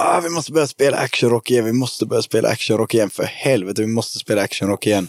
ah, vi måste börja spela actionrock igen, vi måste börja spela actionrock igen, för helvete, vi måste spela actionrock igen.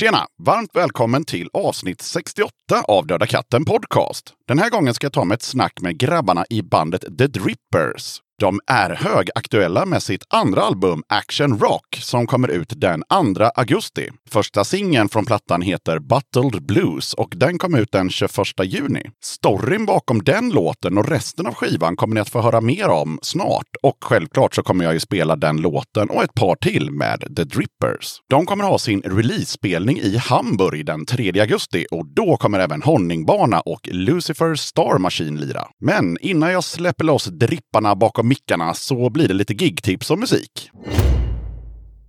Tjena! Varmt välkommen till avsnitt 68 av Döda katten Podcast. Den här gången ska jag ta med ett snack med grabbarna i bandet The Drippers. De är högaktuella med sitt andra album Action Rock som kommer ut den 2 augusti. Första singeln från plattan heter Buttled Blues och den kom ut den 21 juni. Storyn bakom den låten och resten av skivan kommer ni att få höra mer om snart. Och självklart så kommer jag ju spela den låten och ett par till med The Drippers. De kommer ha sin release-spelning i Hamburg den 3 augusti och då kommer även Honningbana och Lucifer Star Machine lira. Men innan jag släpper loss dripparna bakom mickarna så blir det lite gigtips och musik.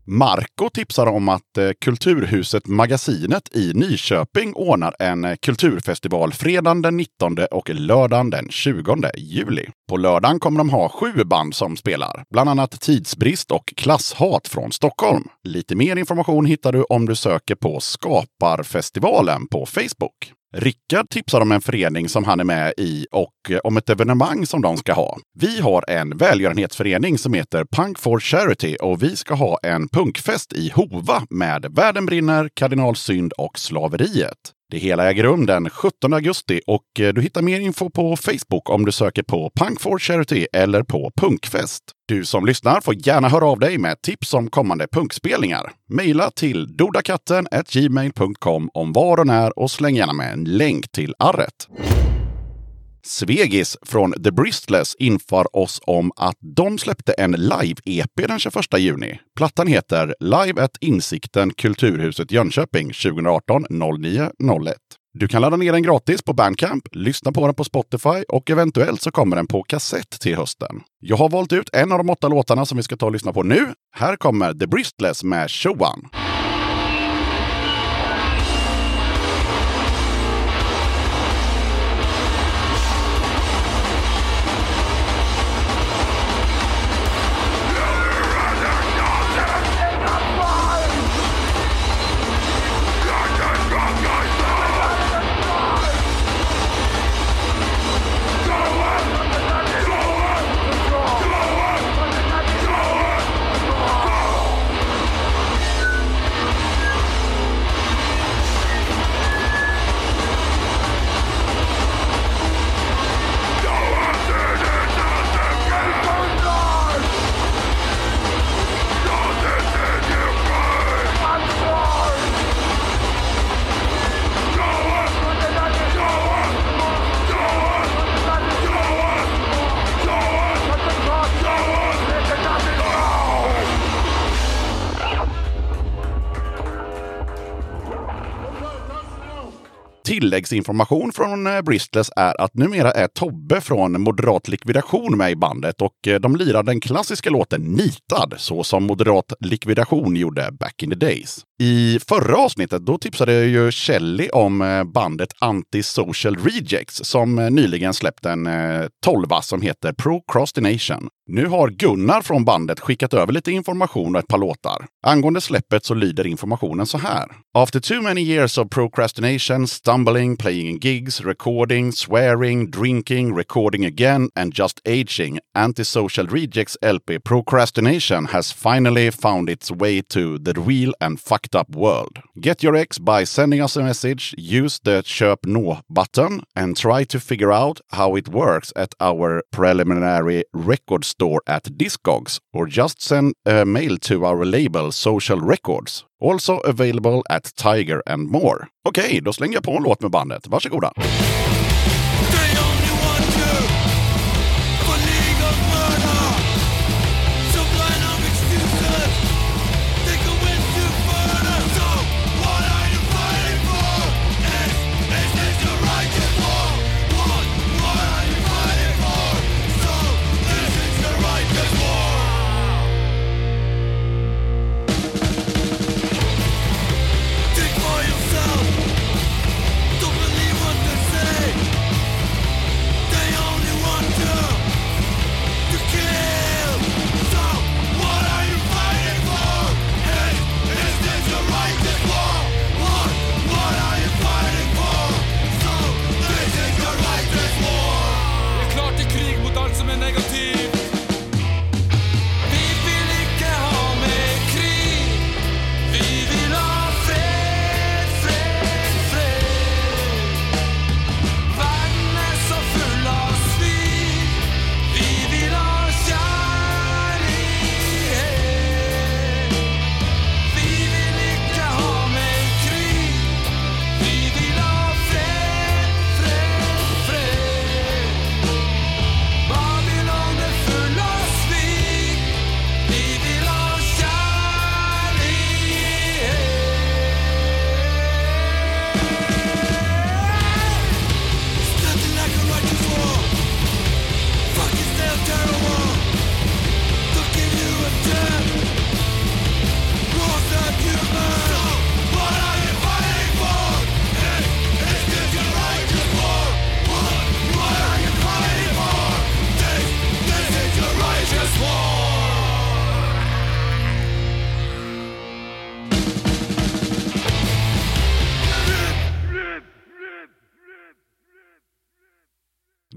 Marco tipsar om att eh, Kulturhuset Magasinet i Nyköping ordnar en eh, kulturfestival fredagen den 19 och lördagen den 20 juli. På lördagen kommer de ha sju band som spelar, bland annat Tidsbrist och Klasshat från Stockholm. Lite mer information hittar du om du söker på Skaparfestivalen på Facebook. Rickard tipsar om en förening som han är med i och eh, om ett evenemang som de ska ha. Vi har en välgörenhetsförening som heter Punk for Charity och vi ska ha en punkfest i Hova med Världen brinner, Kardinal Synd och Slaveriet. Det hela äger rum den 17 augusti och eh, du hittar mer info på Facebook om du söker på Punk for Charity eller på Punkfest. Du som lyssnar får gärna höra av dig med tips om kommande punkspelningar. Maila till dodakatten gmail.com om var och när och släng gärna med en länk till arret. Svegis från The Bristless inför oss om att de släppte en live-EP den 21 juni. Plattan heter Live at Insikten Kulturhuset Jönköping 2018 09 01. Du kan ladda ner den gratis på Bandcamp, lyssna på den på Spotify och eventuellt så kommer den på kassett till hösten. Jag har valt ut en av de åtta låtarna som vi ska ta och lyssna på nu. Här kommer The Bristless med Showan. Tilläggsinformation från Bristles Bristless är att numera är Tobbe från Moderat Likvidation med i bandet och eh, de lirar den klassiska låten Nitad, så som Moderat Likvidation gjorde back in the days. I förra avsnittet då tipsade jag ju Kelly om eh, bandet Antisocial Rejects som eh, nyligen släppt en eh, tolva som heter Procrastination. Nu har Gunnar från bandet skickat över lite information och ett par låtar. Angående släppet så lyder informationen så här. After too many years of procrastination, stumbling, playing in gigs, recording, swearing, drinking, recording again and just aging, Antisocial Rejects LP Procrastination has finally found its way to the real and fucked fucked up world. Get your ex by sending us a message, use the Köp nå button and try to figure out how it works at our preliminary record store at Discogs or just send a mail to our label Social Records. Also available at Tiger and more. Okej, okay, då slänger jag på en låt med bandet. Varsågoda!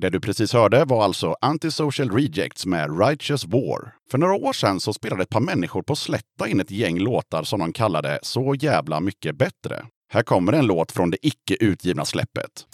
Det du precis hörde var alltså Antisocial Rejects med Righteous War. För några år sedan så spelade ett par människor på Slätta in ett gäng låtar som de kallade Så jävla mycket bättre. Här kommer en låt från det icke utgivna släppet.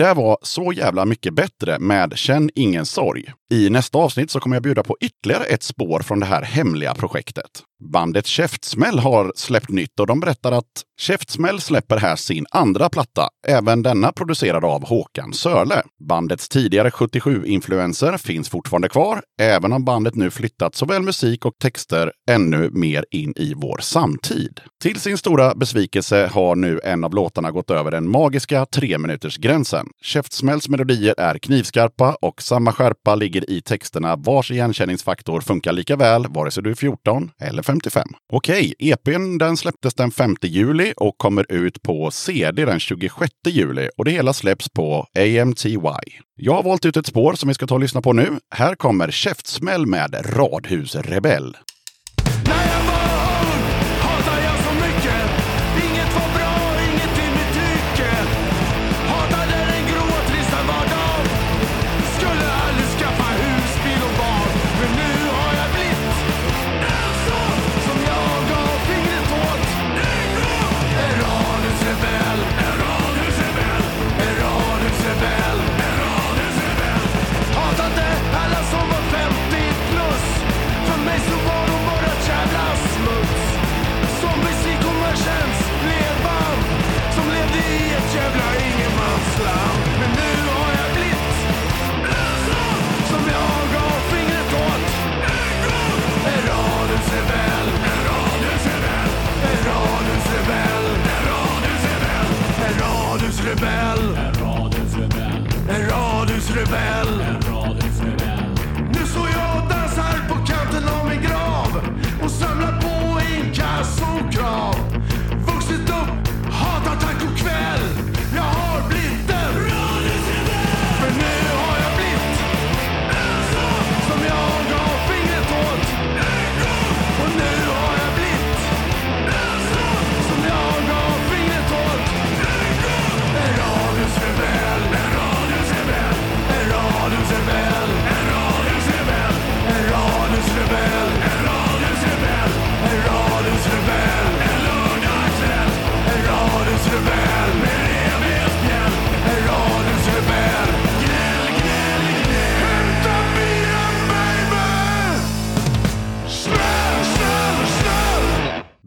Där var Så jävla mycket bättre med Känn ingen sorg. I nästa avsnitt så kommer jag bjuda på ytterligare ett spår från det här hemliga projektet. Bandet Käftsmäll har släppt nytt och de berättar att Käftsmäll släpper här sin andra platta, även denna producerad av Håkan Sörle. Bandets tidigare 77-influenser finns fortfarande kvar, även om bandet nu flyttat såväl musik och texter ännu mer in i vår samtid. Till sin stora besvikelse har nu en av låtarna gått över den magiska tre minuters gränsen. Käftsmälls melodier är knivskarpa och samma skärpa ligger i texterna vars igenkänningsfaktor funkar lika väl vare sig du är 14 eller 55. Okej, EPn den släpptes den 5 juli och kommer ut på CD den 26 juli och det hela släpps på AMTY. Jag har valt ut ett spår som vi ska ta och lyssna på nu. Här kommer Käftsmäll med Radhusrebell.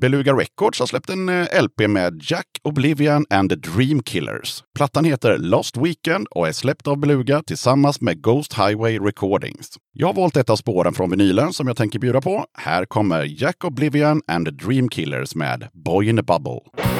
Beluga Records har släppt en eh, LP med Jack Oblivion and the Dream Killers. Plattan heter Lost Weekend och är släppt av Beluga tillsammans med Ghost Highway Recordings. Jag har valt ett av spåren från vinylen som jag tänker bjuda på. Här kommer Jack Oblivion and the Dream Killers med Boy in a Bubble.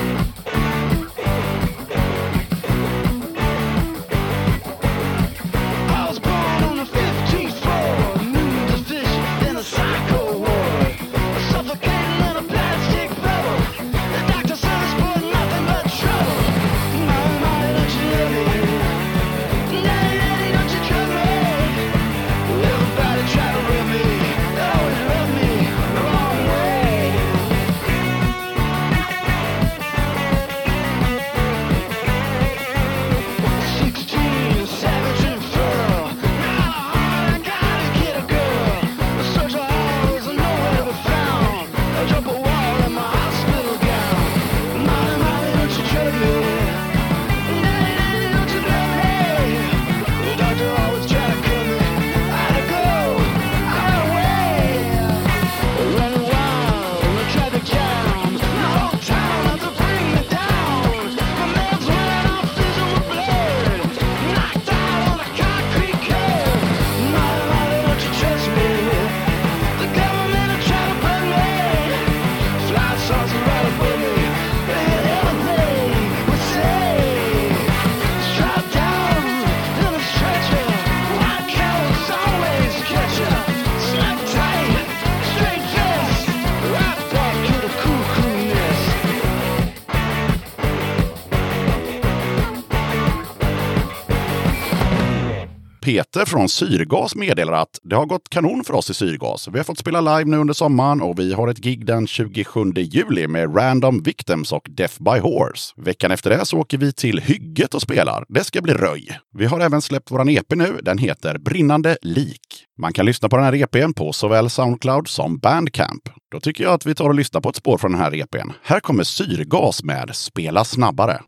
Peter från Syrgas meddelar att det har gått kanon för oss i Syrgas. Vi har fått spela live nu under sommaren och vi har ett gig den 27 juli med Random Victims och Death by Horse. Veckan efter det så åker vi till Hygget och spelar. Det ska bli röj. Vi har även släppt våran EP nu. Den heter Brinnande lik. Man kan lyssna på den här EPn på såväl Soundcloud som Bandcamp. Då tycker jag att vi tar och lyssnar på ett spår från den här EPn. Här kommer Syrgas med Spela snabbare.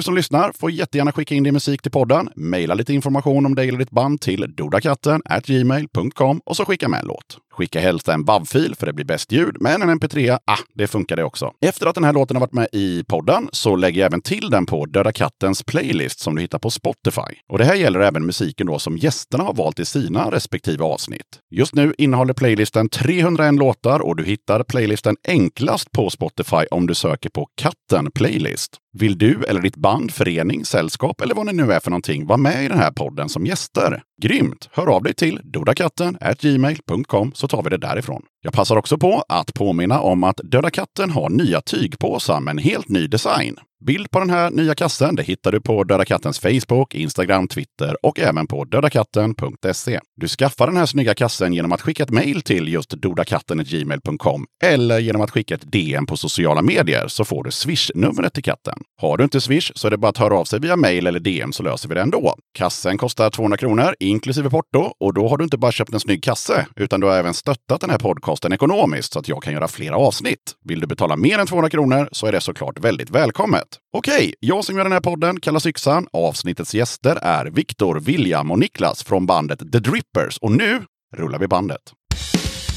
Du som lyssnar får jättegärna skicka in din musik till podden. mejla lite information om dig eller ditt band till dodakatten gmail.com och så skicka med en låt. Skicka helst en WAV-fil för det blir bäst ljud, men en mp3, ah, det funkar det också. Efter att den här låten har varit med i podden så lägger jag även till den på Döda Kattens playlist som du hittar på Spotify. Och det här gäller även musiken då som gästerna har valt i sina respektive avsnitt. Just nu innehåller playlisten 301 låtar och du hittar playlisten enklast på Spotify om du söker på Katten Playlist. Vill du eller ditt band, förening, sällskap eller vad ni nu är för någonting vara med i den här podden som gäster? Grymt! Hör av dig till dodakatten gmail.com så tar vi det därifrån. Jag passar också på att påminna om att Döda katten har nya tygpåsar med en helt ny design. Bild på den här nya kassen det hittar du på Döda Kattens Facebook, Instagram, Twitter och även på dödakatten.se. Du skaffar den här snygga kassen genom att skicka ett mejl till just dodakatten.gmail.com eller genom att skicka ett DM på sociala medier så får du Swish-numret till katten. Har du inte Swish så är det bara att höra av sig via mejl eller DM så löser vi det ändå. Kassen kostar 200 kronor inklusive porto och då har du inte bara köpt en snygg kasse utan du har även stöttat den här podcasten ekonomiskt så att jag kan göra flera avsnitt. Vill du betala mer än 200 kronor så är det såklart väldigt välkommet. Okej, jag som gör den här podden kallas Yxan. Avsnittets gäster är Viktor, William och Niklas från bandet The Drippers. Och nu rullar vi bandet.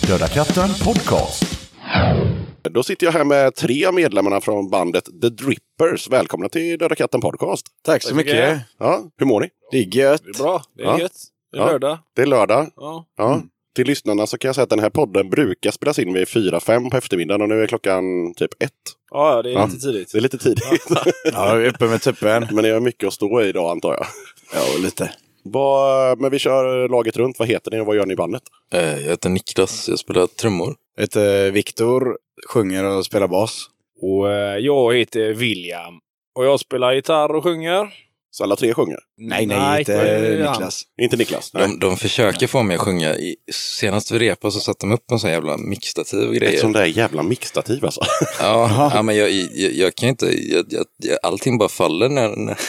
Döda katten podcast. Då sitter jag här med tre av medlemmarna från bandet The Drippers. Välkomna till Döda katten podcast. Tack så mycket. Ja, hur mår ni? Det är gött. Det är bra. Det är Ja. gött. Det är Ja. lördag. Det är lördag. Ja. Ja. Till lyssnarna så kan jag säga att den här podden brukar spelas in vid 4-5 på eftermiddagen och nu är klockan typ 1. Ja, det är Ja. lite tidigt. Det är lite tidigt. Ja, vi är uppe med tuppen. Men ni har mycket att stå i idag antar jag. Ja, lite. Vad, men vi kör laget runt. Vad heter ni och vad gör ni i bandet? Eh, Jag heter Niklas, jag spelar trummor. Jag heter Viktor, sjunger och spelar bas. Och eh, jag heter William. Och jag spelar gitarr och sjunger. Så alla tre sjunger? Nej, nej, det inte. Niklas. Inte Niklas? Nej. De, de försöker få mig att sjunga. I, senast vi repade så satte de upp en sån jävla mixtativ och Ett grejer. sånt där jävla mixtativ alltså. Ja, ja, men jag, jag, jag kan inte, jag, jag, jag, allting bara faller när, när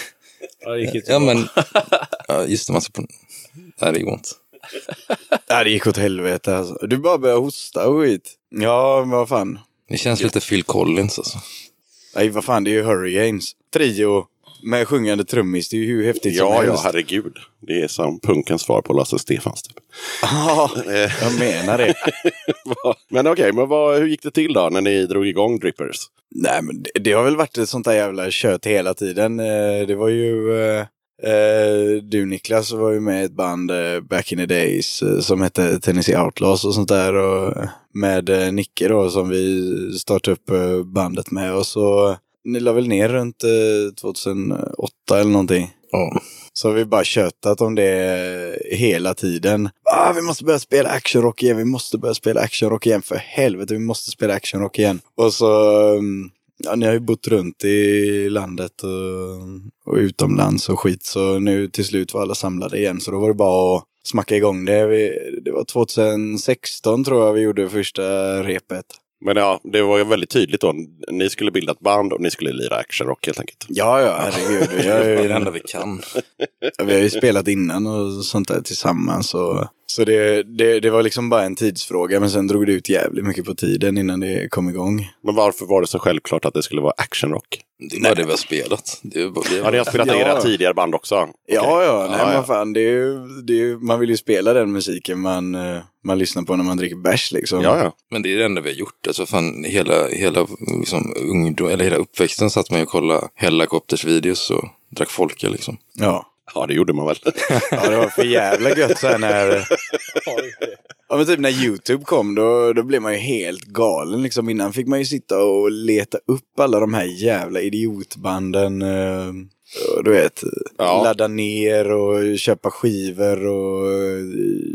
Ja, det gick inte ja men, ja, just det, man ser på, nej det går inte. Ja, det gick åt helvete alltså. Du bara började hosta och skit. Ja, men vad fan. Det känns lite Phil Collins alltså. Nej, vad fan, det är ju Hurricanes. Trio med sjungande trummis. Det är ju hur häftigt som ja, ja, helst. herregud. Det är som punkens svar på Lasse Stefans. Typ. Ja, jag menar det. men okej, men vad, hur gick det till då när ni drog igång Drippers? Nej, men det, det har väl varit ett sånt där jävla kött hela tiden. Eh, Det var ju... eh, eh, Du Niklas var ju med i ett band eh, back in the days eh, som hette Tennessee Outlaws och sånt där. Och eh, med eh, Nicke då som vi startade upp eh, bandet med. Och så ni la väl ner runt eh, 2008 eller någonting. Ja. Så har vi bara tjötat om det eh, hela tiden. Ah, vi måste börja spela actionrock igen, vi måste börja spela actionrock igen. För helvete, vi måste spela actionrock igen. Och så, um, ja, ni har ju bott runt i landet och, och utomlands och skit. Så nu till slut var alla samlade igen. Så då var det bara att smacka igång det. Vi, det var 2016 tror jag vi gjorde första repet. Men ja, det var ju väldigt tydligt då. Ni skulle bilda ett band och ni skulle lira actionrock helt enkelt. Ja, ja, herregud. Vi är ju, det enda vi kan. Vi har ju spelat innan och sånt där tillsammans. Och, så det, det, det var liksom bara en tidsfråga. Men sen drog det ut jävligt mycket på tiden innan det kom igång. Men varför var det så självklart att det skulle vara actionrock? Det bara det vi har spelat. Det bara, det Ja, ni har spelat i Ja. era tidigare band också? Ja, Okej. ja, nej Ja, men ja. fan. Det är det är man vill ju spela den musiken man, eh, man lyssnar på när man dricker bärs liksom. Ja, ja. Men det är det enda vi har gjort. Alltså fan, hela, hela, liksom, ungdom, eller hela uppväxten satt man ju och kollade Hellacopters videos och drack folka liksom. Ja. Ja, det gjorde man väl. Ja, det var för jävla gött sen när... Ja men typ när YouTube kom då, då blev man ju helt galen liksom. Innan fick man ju sitta och leta upp alla de här jävla idiotbanden. eh, Du vet, Ja. ladda ner och köpa skivor och eh,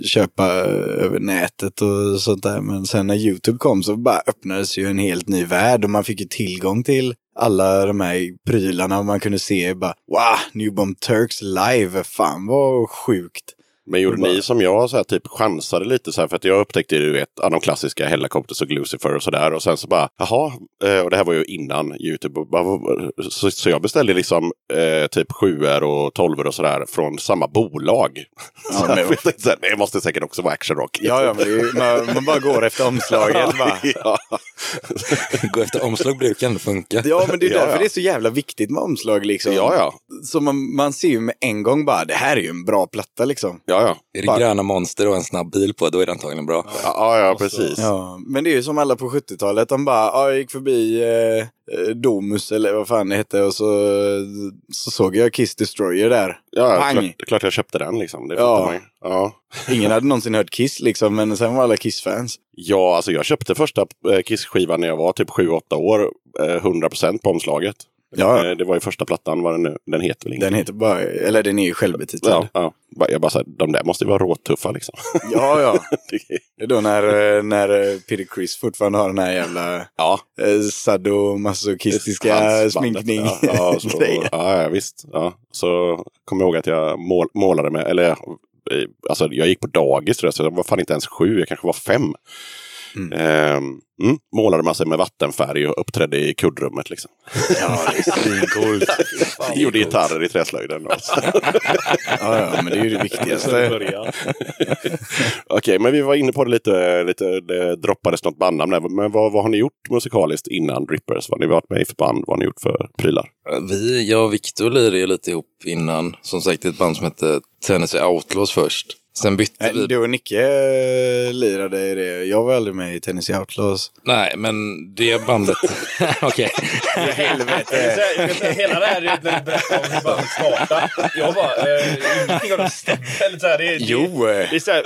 köpa över nätet och sånt där. Men sen när YouTube kom så bara öppnades ju en helt ny värld och man fick ju tillgång till alla de här prylarna man kunde se bara wow, New Bomb Turks live, fan vad sjukt. Men gjorde Bara- ni som jag, så här, typ chansade lite så här, för att jag upptäckte ju, du vet, de klassiska Hellacopters och Lucifer och sådär. Och sen så bara, jaha, eh, och det här var ju innan YouTube. Så, så jag beställde liksom eh, typ sjuor och tolvor och sådär från samma bolag. Ja, så men- jag tänkte så här, det måste säkert också vara Action Rock. Ja, ja, men man, man bara går efter omslaget. Bara. ja. Gå efter omslag brukar ändå funka. Ja, men det är Ja, därför ja. det är så jävla viktigt med omslag. Liksom. ja, ja. Så man, man ser ju med en gång bara, det här är ju en bra platta liksom. Ja, ja. Är det Bara- gröna monster och en snabb bil på, då är det antagligen bra. Ja, ja, precis. Ja, men det är ju som alla på 70-talet. De bara, ja, jag gick förbi eh, eh, Domus eller vad fan det hette och så, så såg jag Kiss Destroyer där. Ja, Pang! klart, klart jag köpte den liksom. Det Ja. man. Ja. Ingen hade någonsin hört Kiss liksom, men sen var alla Kiss-fans. Ja, alltså jag köpte första eh, Kiss-skivan när jag var typ 7-8 år. Eh, 100% på omslaget. Ja, Eh, Det var ju första plattan, vad den nu, den heter väl den heter bara, eller den är ju självbetitlad. Ja, ja. Jag bara såhär, de där måste ju vara råtuffa liksom. ja. ja. Det är- då när, eh, när eh, Peter Criss fortfarande har den här jävla ja, sadomasochistiska sminkning. Ja, ja, så, ja, visst. Ja. Så kommer jag ihåg att jag mål, målade med, eller alltså jag gick på dagis tror jag, så jag var fan inte ens sju, jag kanske var fem. Mm. Ehm, mm, målade man sig med vattenfärg och uppträdde i kuddrummet liksom. Ja, det är. Gjorde gitarrer i träslöjden. Alltså. Ja, ja, men det är ju det viktigaste. Okej, men vi var inne på det lite, lite det droppades något bandnamn där. Men vad, vad har ni gjort musikaliskt innan Drippers? Vad har ni varit med i för band? Vad har ni gjort för prylar? Vi, jag och Viktor lirade lite ihop innan. Som sagt, ett band som hette Tennessee Outlaws först. Sen bytte Nej, vi. Du och Nicke eh, lirade i det. Jag var aldrig med i Tennessee Outlaws. Nej, men det bandet... Okej. Helvete. Hela det här är ett berätta om hur bandet startade. Jag bara, eh, ingenting av det stämmer. Jo, Det, eh, det är så här,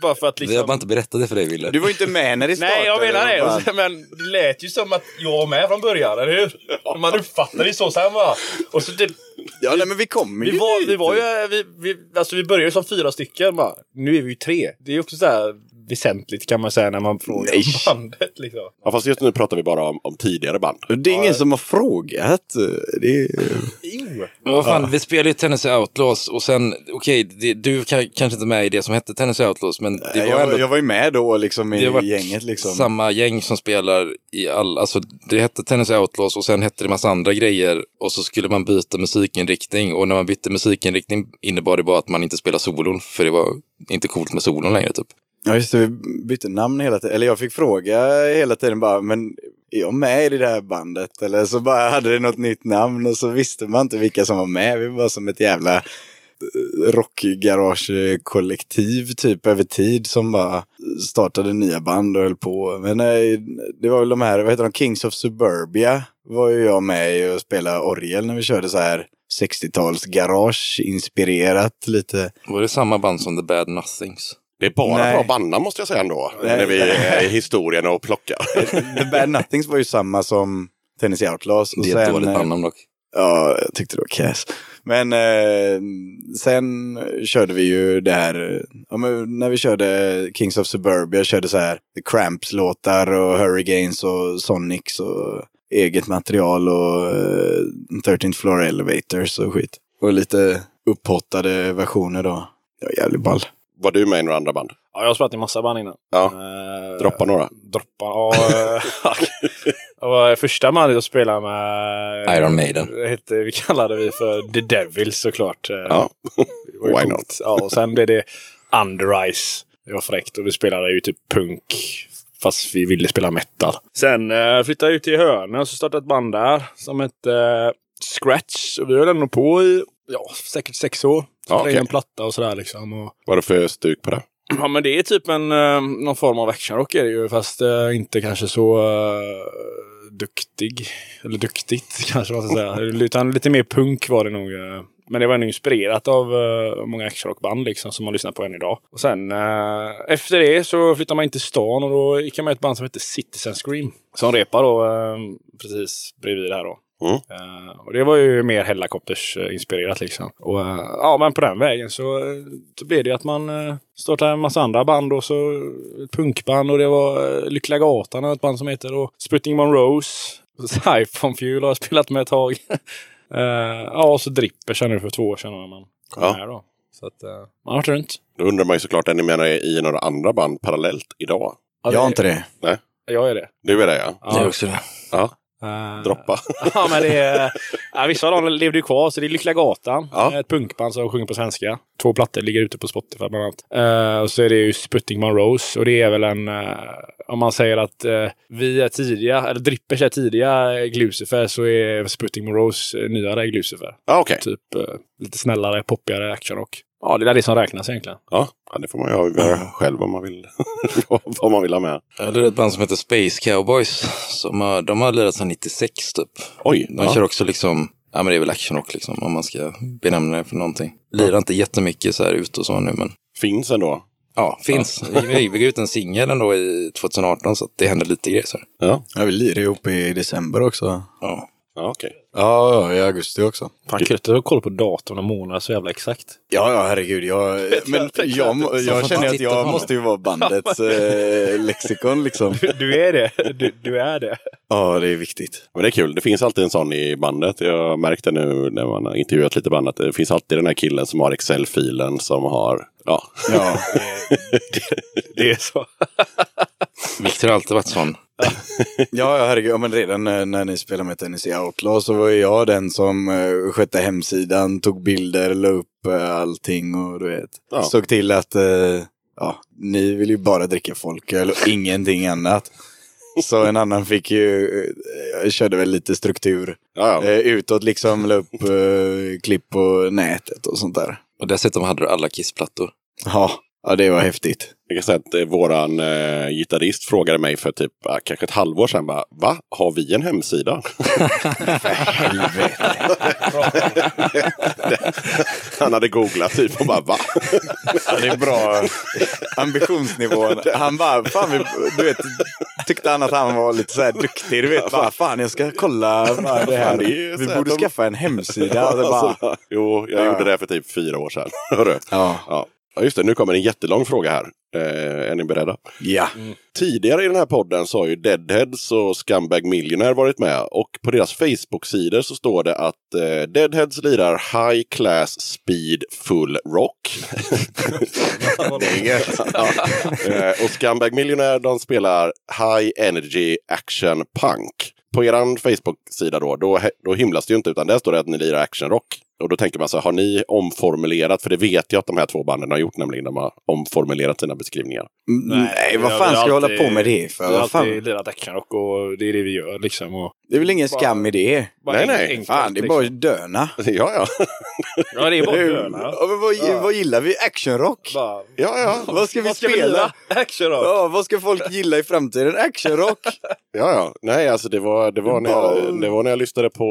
bara för att Vi har liksom... bara inte berättat det för dig, Wille. du var ju inte med när det startade. Nej, jag menar det. Och Men det lät ju som att jag var med från början, eller hur? Man uppfattade det så sen va? Och så typ, Ja, nej, men vi kommer ju vi var, vi var ju, vi, vi, alltså vi började som fyra stycken bara. Nu är vi ju tre. Det är ju också så här väsentligt kan man säga när man frågar Nej. om bandet liksom. Ja, fast just nu pratar vi bara om, om tidigare band. Det är ingen som har frågat. Det är... Jo. Men vad fan, vi spelade ju Tennessee Outlaws och sen, okej, det- du kan, kanske inte med i det som hette Tennessee Outlaws, men det var jag, ändå jag var ju med då liksom i gänget liksom. samma gäng som spelar i all, alltså det hette Tennessee Outlaws och sen hette det massa andra grejer och så skulle man byta musikinriktning och när man bytte musikinriktning innebar det bara att man inte spelade solon för det var inte coolt med solon längre typ. Ja just det, vi bytte namn hela tiden. Eller jag fick fråga hela tiden bara, men är jag med i det här bandet? Eller så bara hade det något nytt namn och så visste man inte vilka som var med. Vi var som ett jävla rockgaragekollektiv rockgarage-kollektiv typ över tid som bara startade nya band och höll på. Men nej, det var väl de här, vad heter de, Kings of Suburbia var ju jag med i och spelade orgel när vi körde så här 60-tals garage inspirerat lite. Var det samma band som The Bad Nothings? Det är bara Nej. bra bandnamn måste jag säga ändå. Nej. När vi är i historien och plockar. The Bad Nothings var ju samma som Tennessee Outlaws. Och Det är ett dåligt eh, bandnamn dock. Ja, jag tyckte det var cass. Men eh, sen körde vi ju det här, ja, när vi körde Kings of Suburbia, körde så här The Cramps-låtar och Hurricanes och Sonics och eget material och eh, 13th Floor Elevators och skit. Och lite upphottade versioner då. Det var jävligt ball. Var du med i några andra band? Ja, jag har spelat i massa band innan. Ja. Eh, Droppa några. Droppa, ja. eh, det var första bandet jag spelade med. Iron Maiden. Hette, vi kallade vi för The Devils såklart. Eh, Ja. Why coolt. not? Ja, och sen blev det Under Ice. Det var fräckt och vi spelade ju typ punk. Fast vi ville spela metal. Sen eh, flyttade jag ut till Hörne och så startade ett band där som hette eh, Scratch. Och vi höll ändå på i ja, säkert sex år. Så Ja, okej. en platta och sådär liksom. Och, Vad är det för stuk på det? Ja men det är typ en, eh, någon form av actionrock är det ju fast eh, inte kanske så eh, duktig. Eller duktigt kanske man ska säga. Utan lite mer punk var det nog. Men det var ändå inspirerat av eh, många actionrockband liksom som man lyssnar på än idag. Och sen eh, efter det så flyttade man in till stan och då gick jag med ett band som hette Citizen Scream. Som repar då eh, precis bredvid här då. Mm. Eh, och det var ju mer Hellacopters uh, inspirerat liksom. Och eh, ja, men på den vägen så, uh, så blev det att man uh, startade en massa andra band och så ett punkband och det var uh, Lyckliga Gatan och ett band som heter då Spritting Monroes. Siphon Fuel har jag spelat med ett tag. Eh, ja, och så Dripper känner du för två år sedan när man kom Ja. här då. Så att, eh, man har varit runt. Då undrar man ju såklart, är ni med i några andra band parallellt idag? Ja, Jag det- inte det. Jag är det. Du är det ja. Det är också det. Ja, Eh, droppa. Ja, men det är, ja, vissa av dem levde ju kvar, så det är Lyckliga Gatan. Ja. Ett punkband som sjunger på svenska. Två plattor ligger ute på Spotify bland annat. Eh, och så är det ju Sputnik Monrose. Och det är väl en, eh, om man säger att eh, vi är tidiga, eller Drippers är tidiga Glucifer, så är Sputnik Monrose eh, nyare Glucifer. Ja, okej. Typ eh, lite snällare, poppigare actionrock. Ja, det är det som räknas egentligen. Ja, ja, det får man ju avgöra själv om man vill. vad man vill ha med. Jag lirar ett band som heter Space Cowboys. Som har, de har lirat sedan 96 typ. Oj, De ja. kör också liksom, ja men det är väl actionrock liksom om man ska benämna det för någonting. Lirar inte jättemycket så här ute och så nu men finns ändå. ja, finns. Vi, vi gav ut en singel ändå i 2018 så att det händer lite grejer. Så. Ja, Ja, vi lirar ihop i december också. Ja. ja okej. Ja, ja, i augusti också. Fan, kul att du har koll på datorn och månader så jävla exakt. Ja, ja, herregud. Jag, men jag, jag känner att jag måste ju vara bandets eh, lexikon liksom. Du är det. Du, du är det. Ja, det är viktigt. Men det är kul. Det finns alltid en sån i bandet. Jag har märkt det nu när man har intervjuat lite band. Att det finns alltid den här killen som har Excel-filen som har... Ja, Ja, Det är så. Viktor har alltid varit sån. ja, ja herregud. Ja, men redan när, när ni spelade med Tennessee Outlaw så var jag den som uh, skötte hemsidan, tog bilder, la upp eh, allting och du vet. Ja. Såg till att, eh, ja, ni vill ju bara dricka folköl och ingenting annat. Så en annan fick ju, eh, körde väl lite struktur ja, ja. eh, utåt liksom, la upp eh, klipp på nätet och sånt där. Och dessutom hade du alla Kissplattor. Ja, ja det var häftigt. Jag kan säga att eh, våran eh, gitarrist frågade mig för typ ah, kanske ett halvår sedan. Bara, Va? Har vi en hemsida? Han hade googlat typ och bara va? Ja, det är bra ambitionsnivån. Han bara, fan, vi, du vet, tyckte han att han var lite så här duktig. Du vet, bara, fan jag ska kolla bara det här. Fan, det är ju Vi så här, borde de- skaffa en hemsida. Och det bara, Alltså, jo, jag Ja. gjorde det för typ fyra år sedan. Hörru. ja. Ja. Ja, just det. Nu kommer en jättelång fråga här. Eh, är ni beredda? ja. Tidigare i den här podden så har ju Deadheads och Scumbag Millionaire varit med och på deras Facebook-sidor så står det att eh, Deadheads lirar High Class Speed Full Rock. Det är gött. ja. eh, och Scumbag Millionaire de spelar High Energy Action Punk. På er Facebook-sida då, då, då himlas det ju inte utan där står det att ni lirar actionrock. Och då tänker man så här, har ni omformulerat? För det vet jag att de här två banden har gjort, nämligen de har omformulerat sina beskrivningar. Nej, vad vi fan ska vi hålla på med det för? Vi har Vad alltid lirat actionrock och det är det vi gör liksom. Och Det är väl ingen skam i det? bara Nej, nej. enkelt, Fan, det är bara att döna. Ja, ja. Ja, det är bara döna. Ja, men vad, vad gillar vi? Actionrock? Bara, ja, ja. Vad ska vi vad ska spela? Actionrock. Ja, vad ska folk gilla i framtiden? Actionrock? Ja, ja. Nej, alltså det var, det var, när, jag, det var när jag lyssnade på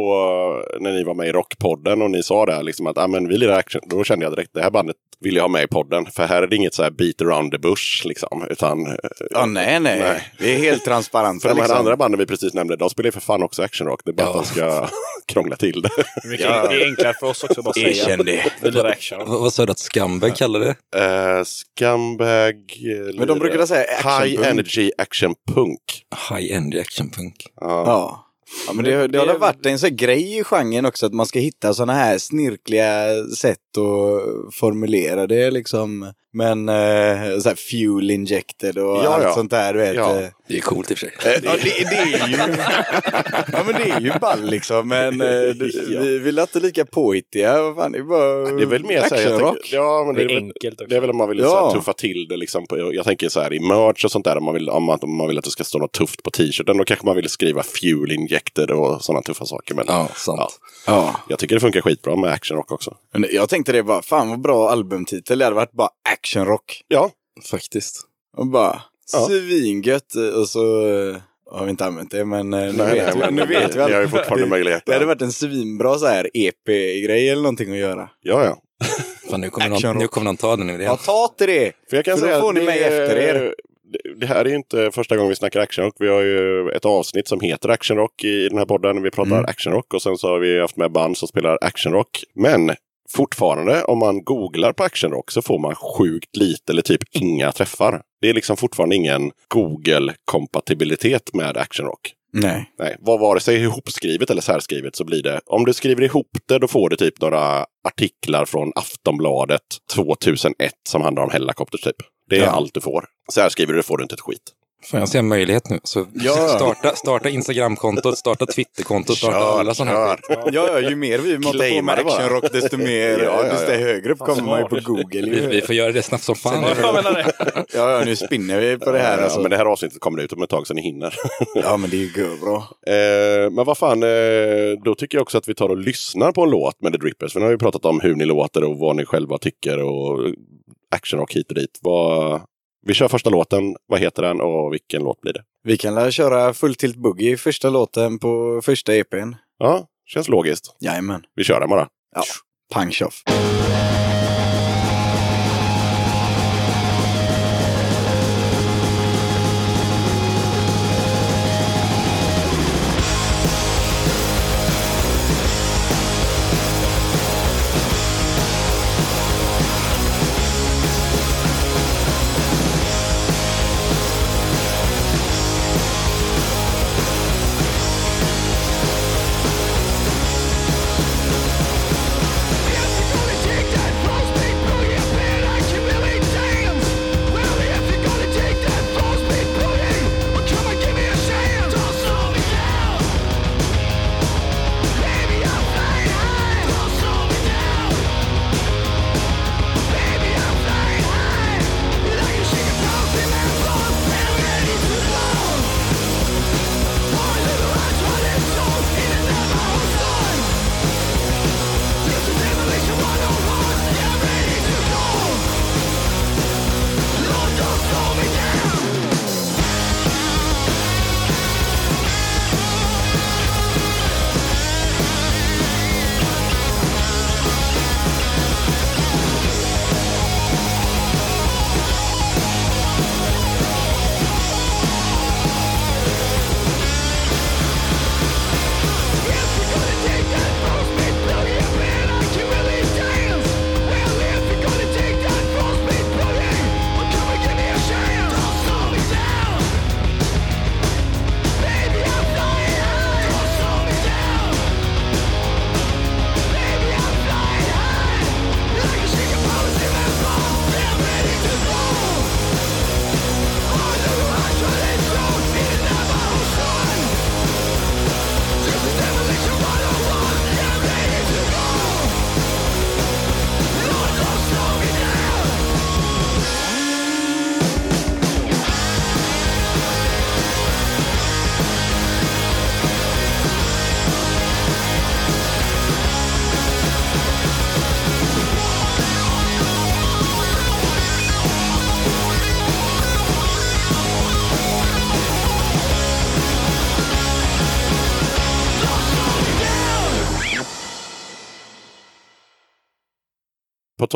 eh, när ni var med i Rockpodden och ni sa det här, liksom att ah, men vi lirar action. Då kände jag direkt det här bandet vill jag ha med i podden. För här är det inget så här beat around the bush liksom. Utan, eh, Ja, nej, nej, Nej. Vi är helt transparenta. för de här liksom. andra banden vi precis nämnde, de spelar ju för fan också actionrock. Det är bara Ja. att de ska krångla till det. Kan- Det är enklare för oss också att bara säga. Erkänn det. Vi lirar actionrock. Vad, vad sa du att Scumbag kallade det? Uh, scumbag. eh, Men de brukade säga High actionpunk. energy action punk. High End Action Punk. Ja. Ja. Ja, men det, det har väl varit en sån här grej i genren också att man ska hitta såna här snirkliga sätt att formulera det liksom. Men eh, så här fuel injected och Ja, allt ja. sånt där, du vet. Ja. eh. Det är coolt i och för sig. Ja, det, det är ju... ja, men det är ju ball liksom. Men eh, det, vi, vi är inte lika påhittiga. Vad fan, det är bara Det är väl mer så här, jag tänker, ja, men det, Det är är väl, enkelt också. det är väl om man vill Ja. så här, tuffa till det. Liksom på, jag tänker så här i merch och sånt där. Om man, vill, om, man, om man vill att det ska stå något tufft på t-shirten. Då kanske man vill skriva fuel injected och sådana tuffa saker. Men Ja, sant. Ja. Ja. jag tycker det funkar skitbra med actionrock också. Men jag tänkte det bara, fan vad bra albumtitel. Det hade varit bara actionrock. Ja, Faktiskt. Och bara Ja. svingött. Och så eh, har vi inte använt det, men eh, nu nej, vet vi. nej, Nu men vet vi ni har ju fortfarande möjlighet. Det hade varit en svinbra så här EP-grej eller någonting att göra. Ja, ja. Fan, nu kommer, någon, nu kommer någon ta den nu Ja, ta till det! För jag kan För då säga får ni mig är- efter er. det- Det här är ju inte första gången vi snackar actionrock. Vi har ju ett avsnitt som heter actionrock i den här podden. Vi pratar Mm. actionrock och sen så har vi haft med band som spelar actionrock. Men fortfarande, om man googlar på actionrock så får man sjukt lite eller typ inga träffar. Det är liksom fortfarande ingen Google-kompatibilitet med actionrock. Nej. Nej, var vare sig ihopskrivet eller särskrivet så blir det, om du skriver ihop det då får du typ några artiklar från Aftonbladet 2001 som handlar om helikopters typ. Det är Ja. allt du får. Särskriver du får du inte ett skit. Fan, jag ser en möjlighet nu. Så Ja. starta, starta Instagramkontot, starta Twitterkontot, starta Kör, alla sådana här. Ja, ja, ju mer vi matar på med actionrock desto mer, Ja, ja, desto ja. högre upp kommer man ju på Google. Vi, vi får göra det snabbt som fan. Ja, ja, nu spinner vi på det här Ja, alltså. Men det här avsnittet kommer ut om ett tag så ni hinner. Ja, men det är ju bra. Eh, men vad fan, eh, då tycker jag också att vi tar och lyssnar på en låt med The Drippers. För nu har vi pratat om hur ni låter och vad ni själva tycker och actionrock hit och dit. Vad... Vi kör första låten, vad heter den och vilken låt blir det? Vi kan lära köra Full Tilt Boogie, första låten på första EPn. Ja, känns logiskt. Jajamän. Vi kör den bara. Ja, pang tjoff.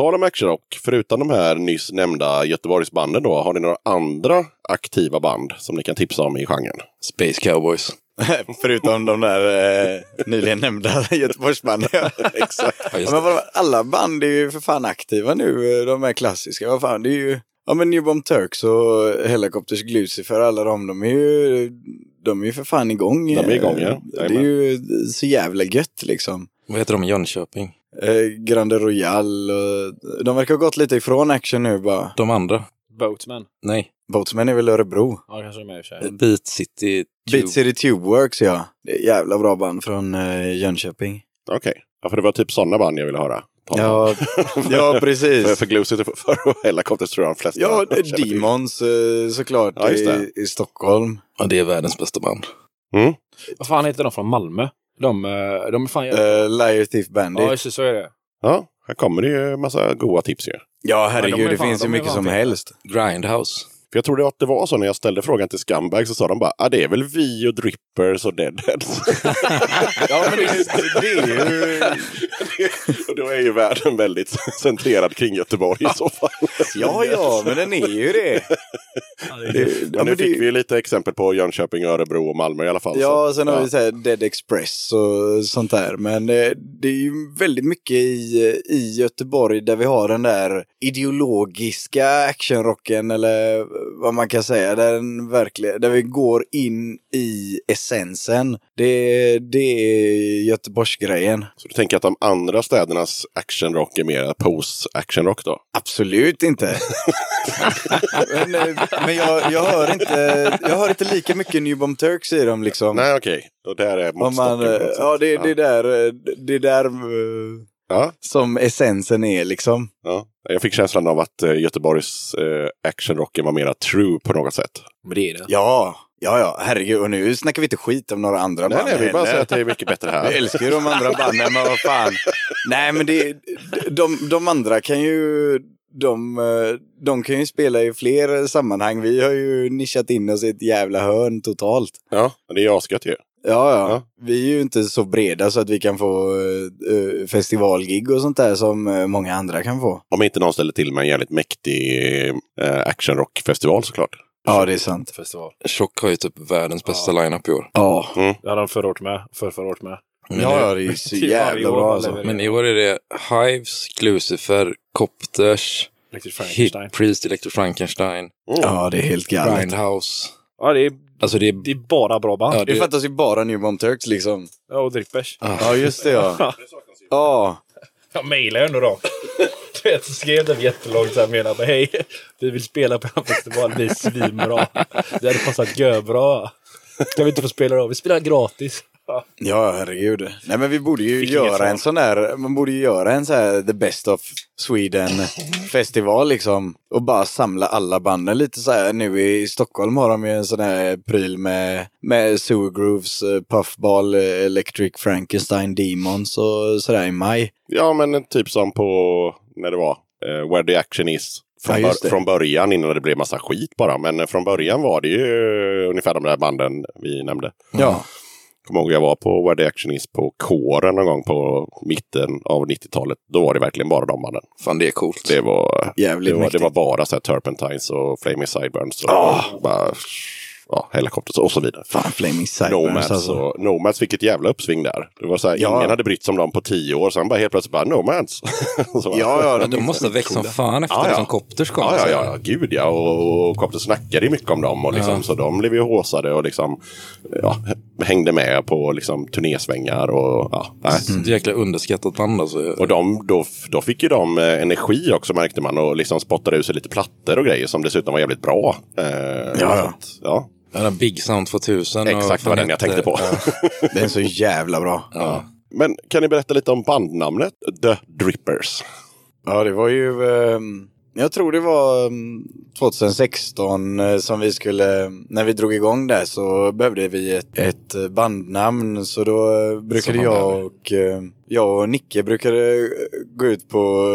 Tal om actionrock, förutom de här nyss nämnda Göteborgsbanden då, har ni några andra aktiva band som ni kan tipsa om i genren? Space Cowboys. Förutom de där eh, nyligen nämnda Göteborgsbanden. Exakt. Ja, Ja, men alla band är ju för fan aktiva nu, eh, de här klassiska. Vad fan, det är ju... Ja men New Bomb Turks och Helicopters Glucifer, alla de, de är ju... De är ju för fan igång. De är igång, ja. Eh, Det är ju så jävla gött liksom. Vad heter de i Jönköping? Eh, Grande Royal och... De verkar ha gått lite ifrån action nu bara. De andra? Boatman. Nej. Boatsman är väl Örebro. Ja, kanske de är i och för sig. Beat City Beat City Tube Works ja. Det är jävla bra band från eh, Jönköping. Okej, ja, för det var typ sådana band jag ville höra. Ja, ja precis. för för, för Helicopters tror jag de flesta Ja. Demons eh, såklart Ja, i, i Stockholm. Ja, det är världens bästa band. Mm. Vad fan heter de från Malmö? De, eh, de är fan... Uh, Liar Thief Bandit. ja, Ja, just det, så är det. Ja, här kommer det ju en massa goa tips ju. herregud, Ja, de är det fan- finns ju mycket fan som helst. Grindhouse. För jag trodde att det var så när jag ställde frågan till Scumbag så sa de bara, ah, det är väl vi och Drippers och Deadheads. Ja, men det, det är ju... och då är ju världen väldigt centrerad kring Göteborg i så fall. Ja, ja, men den är ju det. det ja, Men nu fick vi ju lite exempel på Jönköping, Örebro och Malmö i alla fall. Ja, så, sen har ja. vi så här Dead Express och sånt där. Men eh, det är ju väldigt mycket i, i Göteborg där vi har den där ideologiska actionrocken eller vad man kan säga, den verkligen, där vi går in i essensen. Det, det är Göteborgsgrejen. Så du tänker att de andra städernas actionrock är mer post-actionrock då? Absolut inte. men eh, men jag, jag, hör inte, jag hör inte lika mycket New Bomb Turks i dem liksom. Nej, okej. Och där är man, eh, ja, det, det är där, eh, det är där Ja, som essensen är liksom. ja. Jag fick känslan av att eh, Göteborgs eh, actionrocken var mera true på något sätt. Men det är det. Ja, ja, ja, herregud. Och nu snackar vi inte skit om några andra Nej, band nej, vi bara säger att det är mycket bättre Jag här. älskar ju de andra banden, men vad fan. Nej, men det, de, de andra kan ju... De, eh, de kan ju spela i fler sammanhang. Vi har ju nischat in oss i ett jävla hörn totalt. Ja, det är asgött ju. Ja, ja, Ja. Vi är ju inte så breda så att vi kan få uh, festivalgig och sånt där som eh, många andra kan få. Om inte någon ställer till med en jävligt mäktig eh, actionrockfestival såklart. Ja, det är sant. Festival. Tjock har ju typ världens bästa lineup i år. Ja, Det hade de förra året med. För förra året med. Men, ja, ja det är så Till varje jävla bra alltså. men i år är det Hives, Lucifer, Copters, Electric Frankenstein. Priest, Electro Frankenstein, Ja, det är helt galet. Grindhouse. Ja, det är, Alltså det är... det är bara bra band. Ja, Ja, Det det, fattas ju bara New Bomb Turks liksom. och Drippers. Ja, just det ja. Ja, Jag mejlade ändå dem. Du vet, så skrev de jättelångt såhär menade hej, vi vill spela på en festival, vi är svinbra. Det hade passat görbra. Kan vi inte få spela då? Vi spelar gratis. Ja, herregud. Nej, men vi borde ju Fick göra en sån där, man borde ju göra en sån här The Best of Sweden festival liksom. Och bara samla alla banden lite så här. Nu i Stockholm har de ju en sån här pryl med, med Sewer Grooves, eh, Puffball, eh, Electric Frankenstein, Demons och sådär i maj. Ja, men typ som på när det var eh, Where the Action Is. Från, Ja, bör- från början innan det blev massa skit bara. Men eh, från början var det ju eh, ungefär de där banden vi nämnde. Ja. Kommer ihåg jag var på Where the Action Is på kåren någon gång på mitten av 90-talet. Då var det verkligen bara de banden. fan, det är coolt. Det var, Jävligt det var, det var bara så här Turpentines och Flaming Sideburns och Ah! bara, ja, Helicopters och så vidare. Fan, Flaming Sideburns Nomads, alltså. och, Nomads fick ett jävla uppsving där. Det var så här, Ja. ingen hade brytt sig om dem på tio år, sen bara helt plötsligt bara Nomads. Och så bara, Ja, ja, Ja, de måste ha växt som fan efter Ja, ja. liksom Copters kom. Ja, ja, så. ja, ja, gud ja. Och, och Copter snackade ju mycket om dem. Och liksom, Ja. Så de blev ju håsade och liksom, ja, hängde med på liksom, turnésvängar. Och, ja, ett jäkla underskattat band alltså. och de, då, då fick ju de eh, energi också märkte man. Och liksom spottade ut sig lite plattor och grejer som dessutom var jävligt bra. Eh, så ja. att, ja. Ja, Big Sound 2000. och Exakt vad den jag tänkte på. Ja. Den är så jävla bra. Ja. Men kan ni berätta lite om bandnamnet The Drippers? Ja, det var ju... ehm, jag tror det var ehm, 2016 eh, som vi skulle... När vi drog igång där så behövde vi ett, ett bandnamn. Så då eh, brukade jag och, eh, jag och Nicke brukade gå ut på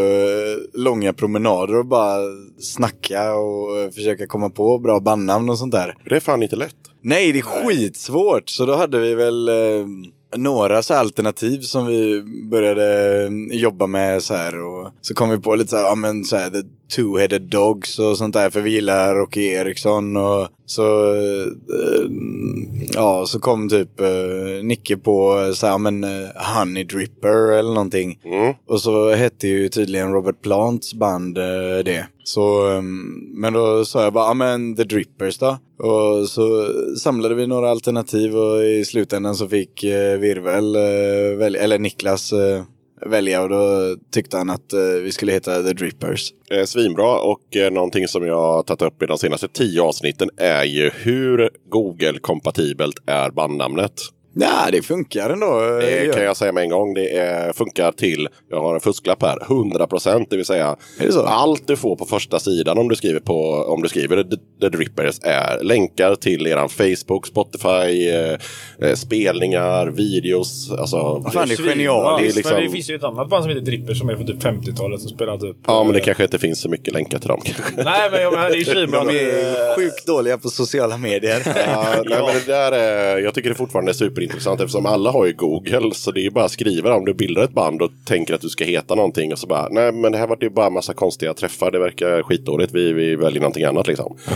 långa promenader och bara snacka och försöka komma på bra bandnamn och sånt där. Det är fan inte lätt. Nej, det är skitsvårt. Så då hade vi väl några så alternativ som vi började jobba med så här. Och så kom vi på lite så här, ja men så här, the two-headed dogs och sånt där. För vi gillar Rocky Eriksson och så, eh, ja, så kom typ eh, Nicke på så här, men eh, Honey Dripper eller någonting. Mm. Och så hette ju tydligen Robert Plants band eh, det. Så, ehm, men då sa jag bara, ja men The Drippers då. Och så samlade vi några alternativ och i slutändan så fick eh, Virvel, eh, eller Niklas, eh, välja och då tyckte han att eh, vi skulle heta The Drippers. Eh, svinbra och eh, någonting som jag har tagit upp i de senaste tio avsnitten är ju hur Google-kompatibelt är bandnamnet. Ja, det funkar ändå. Det kan jag säga med en gång. Det är, funkar till, jag har en fusklapp här, 100 procent. Det vill säga det så? allt du får på första sidan om du skriver, på, om du skriver The, The Drippers är länkar till eran Facebook, Spotify, eh, eh, spelningar, videos. Alltså, Fan, det är genialiskt. Det liksom- Men det finns ju ett annat band som heter Dripper som är från typ 50-talet som spelar typ... ja, men det kanske inte finns så mycket länkar till dem. kanske. Nej, men jag menar, det är ju svinbra. De är sjukt dåliga på sociala medier. Ja, nej, men det där är, jag tycker det fortfarande är superintressant eftersom alla har ju Google. Så det är ju bara att skriva om du bildar ett band och tänker att du ska heta någonting. Och så bara, nej men det här var ju bara en massa konstiga träffar. Det verkar skitdåligt. Vi, vi väljer någonting annat liksom. Ja,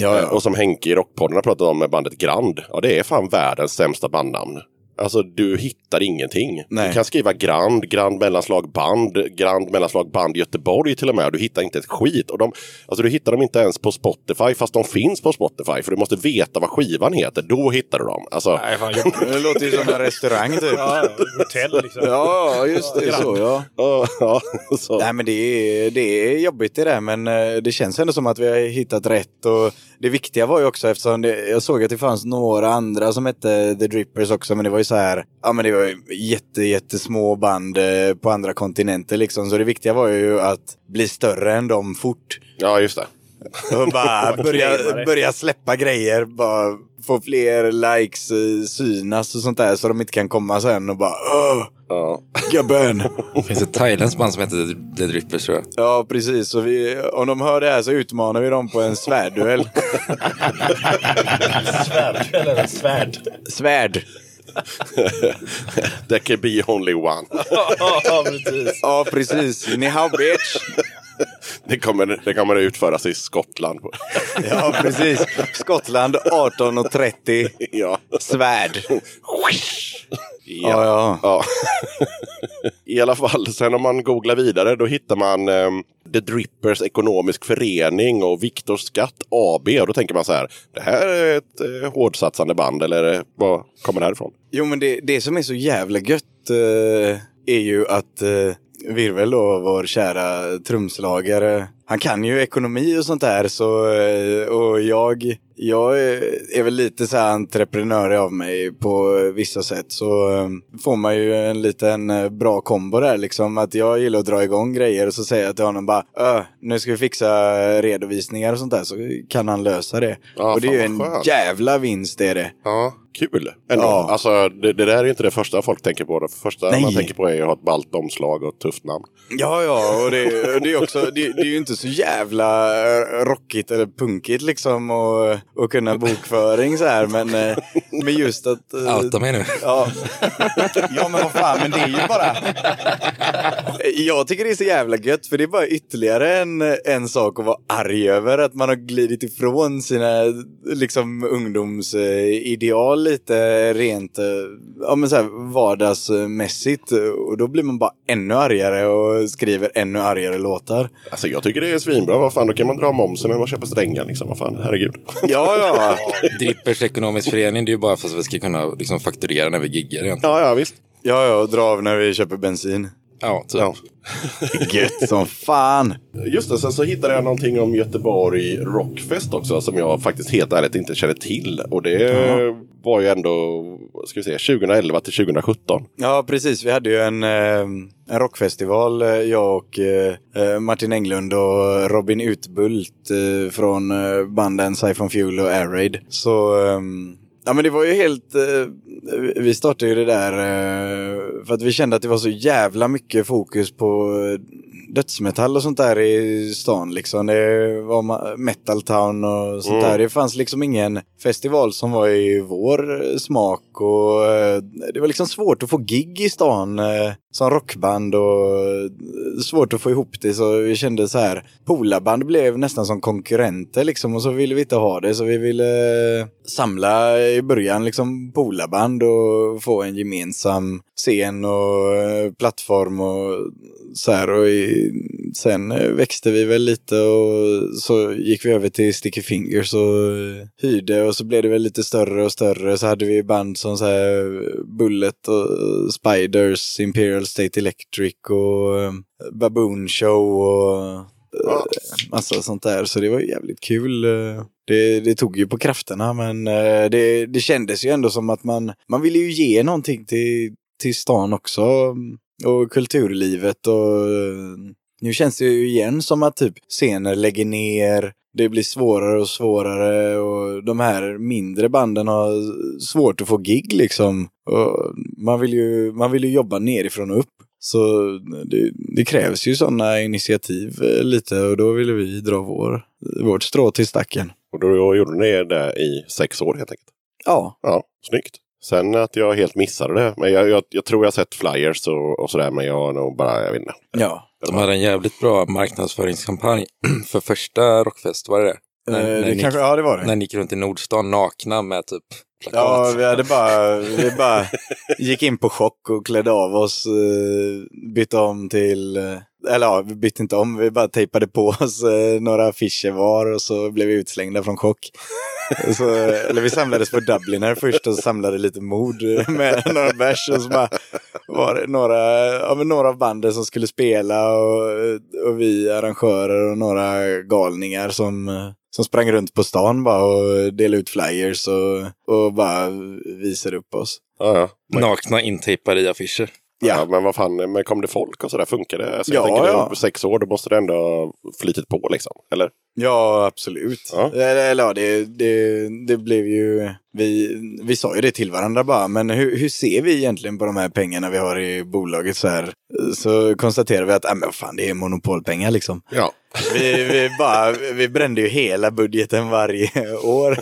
Eh, ja. Och som Henke i Rockpodden har pratat om med bandet Grand. Ja, det är fan världens sämsta bandnamn. Alltså du hittar ingenting. Nej. Du kan skriva Grand, Grand mellanslag band, Grand mellanslag band Göteborg till och med. Du hittar inte ett skit. Och de, alltså du hittar dem inte ens på Spotify fast de finns på Spotify. För du måste veta vad skivan heter. Då hittar du dem. Alltså, Nej, fan, jag... Det låter ju som en restaurang typ. ja, hotell liksom. Ja, just det. Så ja. ja, ja, så. Nej men det är, det är jobbigt det där men eh, det känns ändå som att vi har hittat rätt och det viktiga var ju också eftersom det, jag såg att det fanns några andra som hette The Drippers också men det var ju så här, ja men det var ju jätte, jättesmå band eh, på andra kontinenter liksom så det viktiga var ju att bli större än dem fort. ja, just det. Och bara börja, börja släppa grejer, bara få fler likes, eh, synas och sånt där så de inte kan komma sen och bara Åh, Ja. gubben! Det finns ett thailändskt band som heter The Drippers tror jag. Ja, precis. Så vi, om de hör det här så utmanar vi dem på en svärdduell. Svärd eller svärd. Svärd! There can be only one. ja, precis. Ja, precis. Ni hao bitch! Det kommer, det kommer utföras i Skottland. Ja, precis. Skottland 18.30. ja. Svärd. Ja. Ja, ja. I alla fall, sen om man googlar vidare då hittar man ehm, The Drippers Ekonomisk Förening och Viktor Skatt AB. Och då tänker man så här, det här är ett eh, hårdsatsande band eller eh, vad kommer det här ifrån? Jo, men det, det som är så jävla gött eh, är ju att eh, Virvel då, vår kära trumslagare, han kan ju ekonomi och sånt där så, eh, och jag, jag är väl lite så här entreprenörig av mig på vissa sätt så eh, får man ju en liten eh, bra kombo där liksom att jag gillar att dra igång grejer och så säger jag till honom bara Ö, nu ska vi fixa redovisningar och sånt där så kan han lösa det. Ja, och det är ju en skönt. jävla vinst är det. Ja, kul. Ändå. Ja. Alltså, det, det där är ju inte det första folk tänker på. Det första Nej. man tänker på är ju att ha ett ballt omslag och ett tufft namn. Ja, ja, och det, och det är också, det, det är ju inte så jävla eh, rockigt eller punkigt liksom och, och kunna bokföring så här, men, eh, men just att... eh, Outa mig nu. Ja. ja, men vad fan, men det är ju bara... Jag tycker det är så jävla gött, för det är bara ytterligare en, en sak att vara arg över. Att man har glidit ifrån sina liksom, ungdomsideal lite rent ja, men så här, vardagsmässigt. Och då blir man bara ännu argare och skriver ännu argare låtar. Alltså jag tycker det är svinbra. Vad fan, då kan man dra momsen när man köper strängar liksom. Vad fan, herregud. Ja, ja. Drippers ekonomisk förening, det är ju bara för att vi ska kunna liksom, fakturera när vi giggar egentligen. Ja, ja, visst. Ja, ja, och dra av när vi köper bensin. Ja, typ. Ja. Gött som fan. Just det, sen så hittade jag någonting om Göteborg Rockfest också som jag faktiskt helt ärligt inte känner till. Och det var ju ändå, ska vi säga, 2011 till 2017. Ja, precis. Vi hade ju en, eh, en rockfestival, eh, jag och eh, Martin Englund och Robin Utbult från banden Siphon Fuel och Air Raid. Så ehm, Ja men det var ju helt, eh, vi startade ju det där eh, för att vi kände att det var så jävla mycket fokus på dödsmetall och sånt där i stan liksom. Det var Metal Town och sånt där. Det fanns liksom ingen festival som var i vår smak och eh, det var liksom svårt att få gig i stan eh, som rockband och eh, svårt att få ihop det så vi kände så här, polarband blev nästan som konkurrenter liksom och så ville vi inte ha det så vi ville eh, samla i början liksom polarband och få en gemensam scen och eh, plattform och så här och i, sen eh, växte vi väl lite och så gick vi över till Sticky Fingers och eh, hyrde och så blev det väl lite större och större så hade vi band som så här Bullet och Spiders, Imperial State Electric och eh, Baboon Show och eh, massa sånt där. Så det var jävligt kul. eh. Det, det tog ju på krafterna men eh, det, det kändes ju ändå som att man, man ville ju ge någonting till, till stan också. Och kulturlivet och eh, nu känns det ju igen som att typ scener lägger ner. Det blir svårare och svårare och de här mindre banden har svårt att få gig liksom. Och man, vill ju, man vill ju jobba nerifrån och upp. Så det, det krävs ju sådana initiativ eh, lite och då ville vi dra vår, vårt strå till stacken. Och då gjorde ni det i sex år helt enkelt. Ja, Ja, snyggt. Sen att jag helt missade det. Men jag, jag, jag tror jag sett flyers och, och sådär. Men jag har nog bara, jag vet inte. ja. De hade en jävligt bra marknadsföringskampanj för första Rockfest, var det det? Eh, när det ni- kanske, ja, det var det. När ni gick runt i Nordstan nakna med typ plakat. Ja, vi hade bara, vi bara gick in på chock och klädde av oss, eh, bytte om till, eh, eller ja, vi bytte inte om, vi bara tejpade på oss eh, några affischer var och så blev vi utslängda från chock. Så, eller vi samlades på Dubliner först och samlade lite mod med några bärs och så bara var det några, ja, några av banden som skulle spela och, och vi arrangörer och några galningar som, som sprang runt på stan bara och delade ut flyers och, och bara visade upp oss. Ja, ja. Nakna intejpade i affischer. Ja. men vad fan, men kom det folk och sådär? Funkar det? Alltså, Ja, jag tänker, ja. Sex år, då måste det ändå ha flytit på liksom. Eller? Ja, absolut. Ja. Eller, ja, det, det, det blev ju... Vi, vi sa ju det till varandra bara, men hur, hur ser vi egentligen på de här pengarna vi har i bolaget så här? Så konstaterar vi att, äh, men fan, det är monopolpengar liksom. Ja. Vi, vi, bara, vi brände ju hela budgeten varje år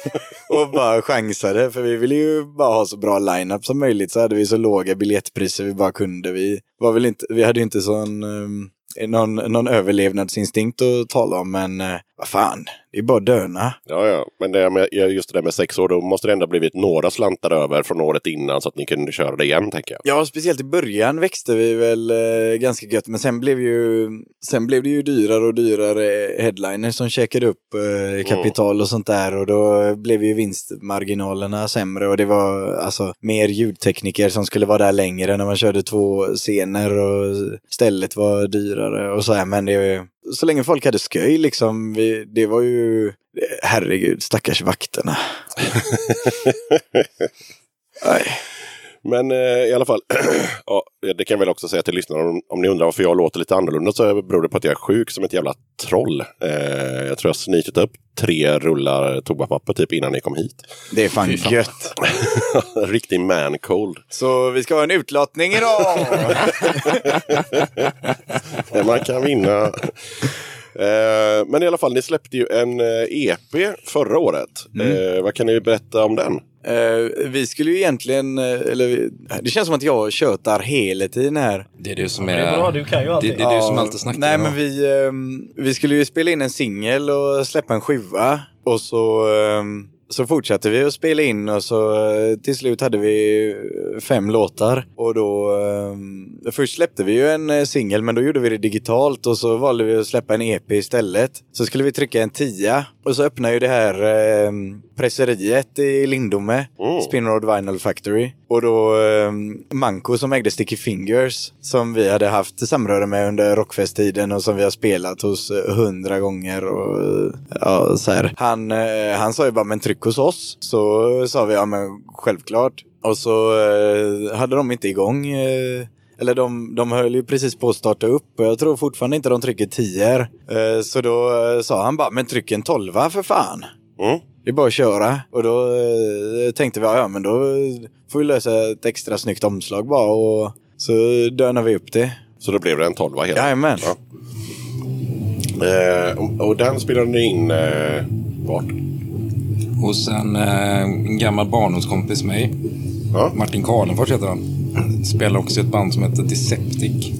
och bara chansade. För vi ville ju bara ha så bra line-up som möjligt. Så hade vi så låga biljettpriser vi bara kunde. Vi, var väl inte, vi hade ju inte sån, ehm, någon, någon överlevnadsinstinkt att tala om. Men eh, vad fan, det är bara döna. Ja, ja. Men det med, just det där med sex år, då måste det ändå blivit några slantar över från året innan så att ni kunde köra det igen, tänker jag. Ja, speciellt i början växte vi väl eh, ganska gött. Men sen blev, ju, sen blev det ju dyrare och dyrare headliners som checkade upp eh, kapital och sånt där. Och då blev ju vinstmarginalerna sämre. Och det var alltså mer ljudtekniker som skulle vara där längre när man körde två scener. Och stället var dyrare och så här. Men det, så länge folk hade sköj liksom. Vi, det var ju, herregud, stackars vakterna. Men eh, i alla fall, ja, det kan jag väl också säga till lyssnarna. Om, om ni undrar varför jag låter lite annorlunda så beror det på att jag är sjuk som ett jävla troll. Eh, jag tror jag har snitit upp tre rullar toapapper typ innan ni kom hit. Det är fan gött. Riktig man cold. Så vi ska ha en utlottning idag! Man kan vinna. Eh, men i alla fall, ni släppte ju en eh, EP förra året. Eh, vad kan ni berätta om den? Eh, vi skulle ju egentligen, eh, eller det känns som att jag tjötar hela tiden här. Det är du som Det är... är bra, du kan ju det, alltid. det är du som alltid snackar. Nej men vi, ehm, vi skulle ju spela in en singel och släppa en skiva. Och så, ehm, så fortsatte vi att spela in och så eh, till slut hade vi fem låtar. Och då, ehm, först släppte vi ju en singel men då gjorde vi det digitalt och så valde vi att släppa en EP istället. Så skulle vi trycka en tia och så öppnade ju det här presseriet i Lindome, Mm. Spinrod Vinyl Factory. Och då um, Manko som ägde Sticky Fingers som vi hade haft samröre med under rockfesttiden och som vi har spelat hos eh, hundra gånger. Och, eh, ja, så här. Han, eh, han sa ju bara men tryck hos oss. Så sa vi ja men självklart. Och så eh, hade de inte igång eh, eller de, de höll ju precis på att starta upp och jag tror fortfarande inte de trycker 10 eh, Så då eh, sa han bara, men tryck en 12 för fan. Mm. Det är bara att köra. Och då eh, tänkte vi, ja men då får vi lösa ett extra snyggt omslag bara och så dönar vi upp det. Så då blev det en tolva helt Jajamän. Ja. Eh, och, och den spelade ni in eh, vart? Hos en, eh, gammal barndomskompis med mig. Ja. Martin Karlenfors heter han. Spelar också i ett band som heter Deceptic.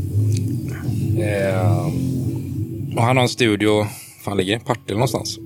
Eh, och han har en studio, fan ligger det? Partille någonstans?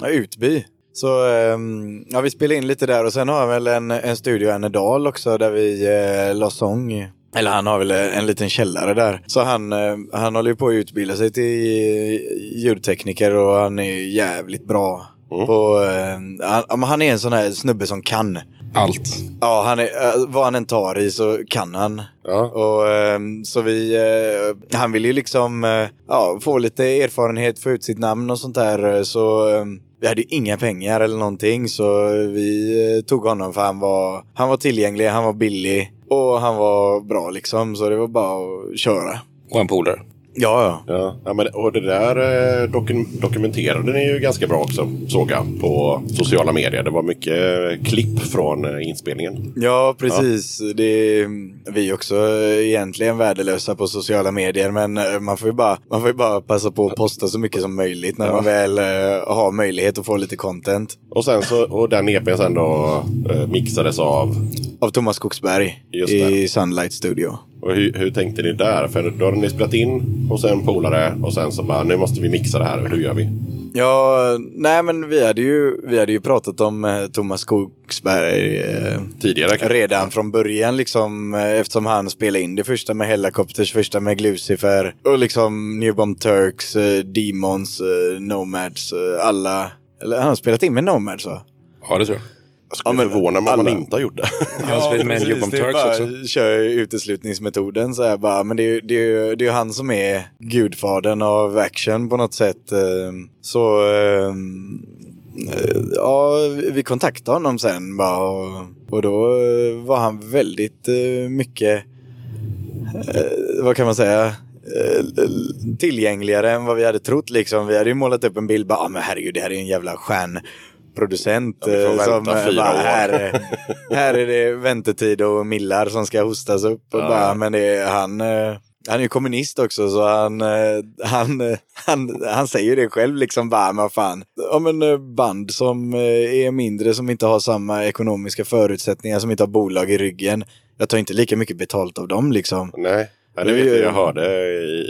Ja, Utby. Så ehm, ja, vi spelade in lite där och sen har jag väl en, en studio i Annedal också där vi eh, la sång. Eller han har väl en liten källare där. Så han, eh, han håller ju på att utbilda sig till ljudtekniker och han är jävligt bra. På, eh, han, han är en sån här snubbe som kan. Allt. Ja, han är, eh, vad han än tar i så kan han. Ja. Och, ehm, så vi, eh, han vill ju liksom eh, ja, få lite erfarenhet, få ut sitt namn och sånt där. eh, Så ehm, vi hade ju inga pengar eller någonting så vi eh, tog honom för han var, han var tillgänglig, han var billig och han var bra liksom. Så det var bara att köra. Och en polare. Ja, ja. Ja, ja men, och det där eh, dokum dokumenterade ni ju ganska bra också, såg jag, på sociala medier. Det var mycket eh, klipp från eh, inspelningen. Ja, precis. Det är, vi är också egentligen värdelösa på sociala medier, men man får ju bara, man får ju bara passa på att posta så mycket som möjligt när man väl har möjlighet att få lite content. Och, sen så, och den EPn sen då mixades av. Av Thomas Skogsberg Just i Sunlight Studio. Och hur, hur tänkte ni där? För då hade ni spelat in hos en polare och sen så bara, nu måste vi mixa det här. Hur gör vi? Ja, nej men vi hade ju, vi hade ju pratat om eh, Thomas Skogsberg eh, Tidigare kanske. redan från början liksom eh, eftersom han spelade in det första med Hellacopters, första med Glucifer och liksom New Bomb Turks, eh, Demons, Nomads, alla. Eller han har spelat in med Nomads va? Ja, det tror jag. Jag skulle Ja, men förvåna mig om man inte har gjort det. Jag har spelat med en precis, är Turks bara, också. Kör uteslutningsmetoden så här bara. Men det är ju det är, det är han som är gudfadern av action på något sätt. eh, Så eh, eh, ja, vi kontaktade honom sen bara. Och, och då eh, var han väldigt eh, mycket, vad kan man säga? tillgängligare än vad vi hade trott liksom. Vi hade ju målat upp en bild bara, ah, men herregud det här är ju en jävla stjärnproducent. Ja, eh, som bara, här, är- här är det väntetid och millar som ska hostas upp. Och Ja. bara, men det han, eh, han är ju kommunist också så han, eh, han, han, han säger det själv liksom bara, men fan. Men eh, band som är mindre, som inte har samma ekonomiska förutsättningar, som inte har bolag i ryggen. Jag tar inte lika mycket betalt av dem liksom. Nej. Ja, det vet jag, jag hörde i,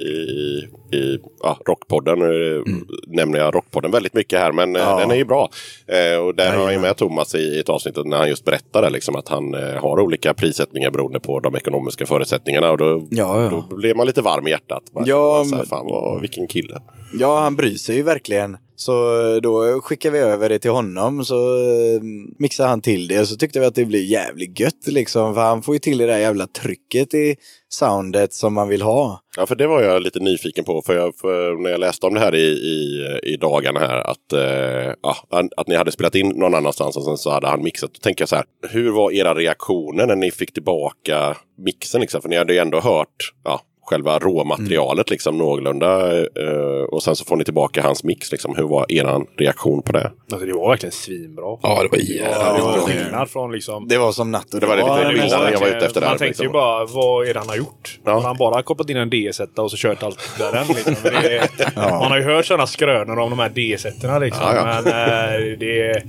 i, i ja, Rockpodden. eh, Nämner jag Rockpodden väldigt mycket här. Men eh, Ja. den är ju bra. Eh, och där har jag med Thomas i ett avsnitt när han just berättade liksom, att han har olika prissättningar beroende på de ekonomiska förutsättningarna. Och då, Ja, då blev man lite varm i hjärtat. Bara, Ja, så här, fan vad, vilken kille. Ja, han bryr sig ju verkligen. Så eh, då skickar vi över det till honom så mixade mixar han till det och så tyckte vi att det blir jävligt gött liksom. För han får ju till det där jävla trycket i soundet som man vill ha. Ja, för det var jag lite nyfiken på. För, jag, för när jag läste om det här i, i, i dagarna här. Att, eh, ja, att ni hade spelat in någon annanstans och sen så hade han mixat. Då tänker jag så här. Hur var era reaktioner när ni fick tillbaka mixen? Liksom? För ni hade ju ändå hört ja, själva råmaterialet liksom någorlunda. Eh, och sen så får ni tillbaka hans mix. Liksom. Hur var eran reaktion på det? Alltså, det var verkligen svinbra. Ja, det var jävligt Ja, det var bra. från liksom... Det var som natt och Det var lite dag. skillnad. var jag var ute efter det här, Man tänkte ju liksom. bara, vad är det han har gjort? Ja. Han har bara kopplat in en DS-etta och så kört allt där den. Liksom. Det är, Man har ju hört sådana skrönor om de här DS-ettorna liksom. Ja, ja. Men eh, det,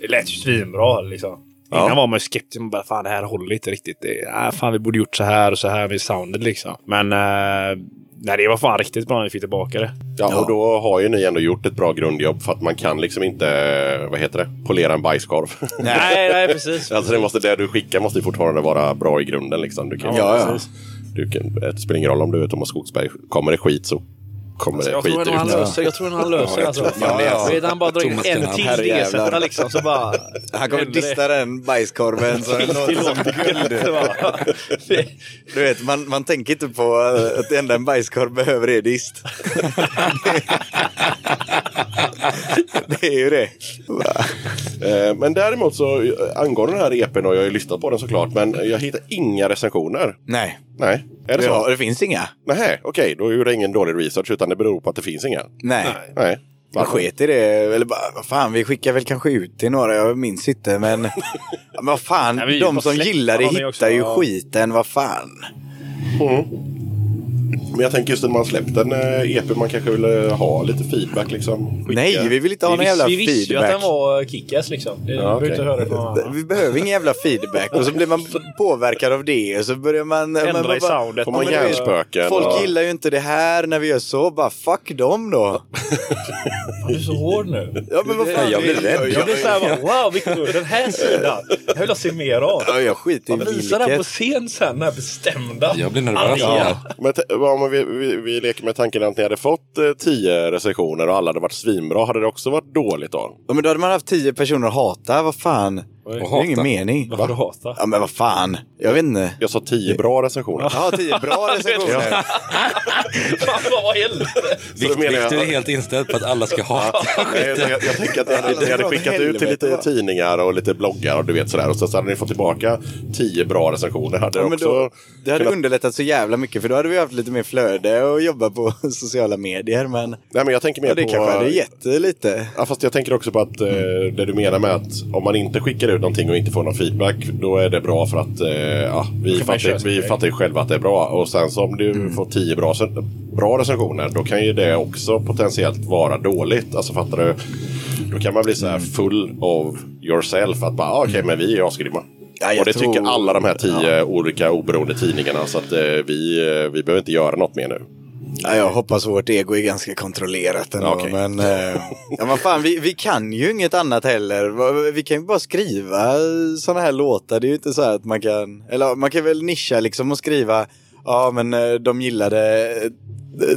det lät ju svinbra liksom. Ja. Innan var man ju skeptisk. Man bara, fan det här håller inte riktigt. Det, äh, fan vi borde gjort så här och så här med soundet liksom. Men eh, nej, det var fan riktigt bra när vi fick tillbaka det. Ja, och då har ju ni ändå gjort ett bra grundjobb. För att man kan liksom inte, vad heter det, polera en bajskorv. nej, nej precis. Alltså det, måste, det du skickar måste ju fortfarande vara bra i grunden. Liksom. Du kan, Ja, ja. Du kan, det spelar ingen roll om du är Thomas Skogsberg. Kommer det skit så kommer det Jag skit han ut. löser, jag tror han löser det. Alltså. Ja, han bara drar in en till. DS-etta liksom. Så bara... Han kommer dista den bajskorven så den låter som guld. Du vet, man, man tänker inte på att det enda en bajskorv behöver är dist. det är ju det. Eh, men däremot så eh, angående den här EPn och jag har ju lyssnat på den såklart. Men jag hittar inga recensioner. Nej, Nej, är det så? det finns inga. Nej, okej. Då gjorde jag ingen dålig research utan det beror på att det finns inga. Nej. Nej. Man sket i det. Eller bara, vad fan, vi skickar väl kanske ut till några, jag minns inte. Men, men vad fan, Nej, vi de som gillar det hittar också, ju ja. skiten, vad fan. Men jag tänker just när man släppt en eh, EP, man kanske vill eh, ha lite feedback liksom. Skicka. Nej, vi vill inte ha någon vi, jävla vi visste ju att feedback. den var kickass liksom. Det, Ja, inte höra från. Vi behöver ingen jävla feedback och så blir man påverkad av det och så börjar man... Ändra man bara- i soundet. Får man hjärnspöken? Folk och- gillar ju inte det här när vi gör så, bara fuck dem då. Du är så hård nu. Ja men vad fan. Jag blir rädd. Jag blir såhär, bara, wow Victor, den här sidan. Jag vill ha se mer av. Ja, jag skiter i Visa den på vilket. scen sen, den här bestämda. Jag blir nervös. Ja. Men om vi, vi, vi leker med tanken att ni hade fått eh, tio recensioner och alla hade varit svinbra. Hade det också varit dåligt då? Ja, men då hade man haft tio personer att hata, vad fan. Det är ingen mening. Varför du hatar? Ja men vad fan. Jag vet inte. Jag sa tio bra recensioner. Ja, tio bra recensioner. Fan vad helvete. Victor är helt inställd på att alla ska hata jag, jag, jag tänker att jag hade, skickat ut till lite tidningar och lite bloggar och du vet sådär. Och så, så hade ni fått tillbaka tio bra recensioner. Hade det Ja, då, det hade kunnat- underlättat så jävla mycket för då hade vi haft lite mer flöde och jobba på sociala medier. Men Nej, men jag tänker mer ja, det på... kanske hade gett lite. Ja, fast jag tänker också på att eh, det du menar med att om man inte skickar ut någonting och inte får någon feedback, då är det bra för att eh, ja, vi, fattar, vi fattar ju själva att det är bra. Och sen så om du får tio bra, bra recensioner, då kan ju det också potentiellt vara dåligt. Alltså fattar du? Då kan man bli så här full of yourself. Att bara, ah, okej, men vi är asgrymma. Ja, och det tror- tycker alla de här tio olika oberoende tidningarna. Så att eh, vi, eh, vi behöver inte göra något mer nu. Ja, jag hoppas vårt ego är ganska kontrollerat ändå. Okej. Men eh, ja, vad fan, vi, vi kan ju inget annat heller. Vi kan ju bara skriva sådana här låtar. Det är ju inte så här att man kan, eller man kan väl nischa liksom och skriva, ja men eh, de gillade eh,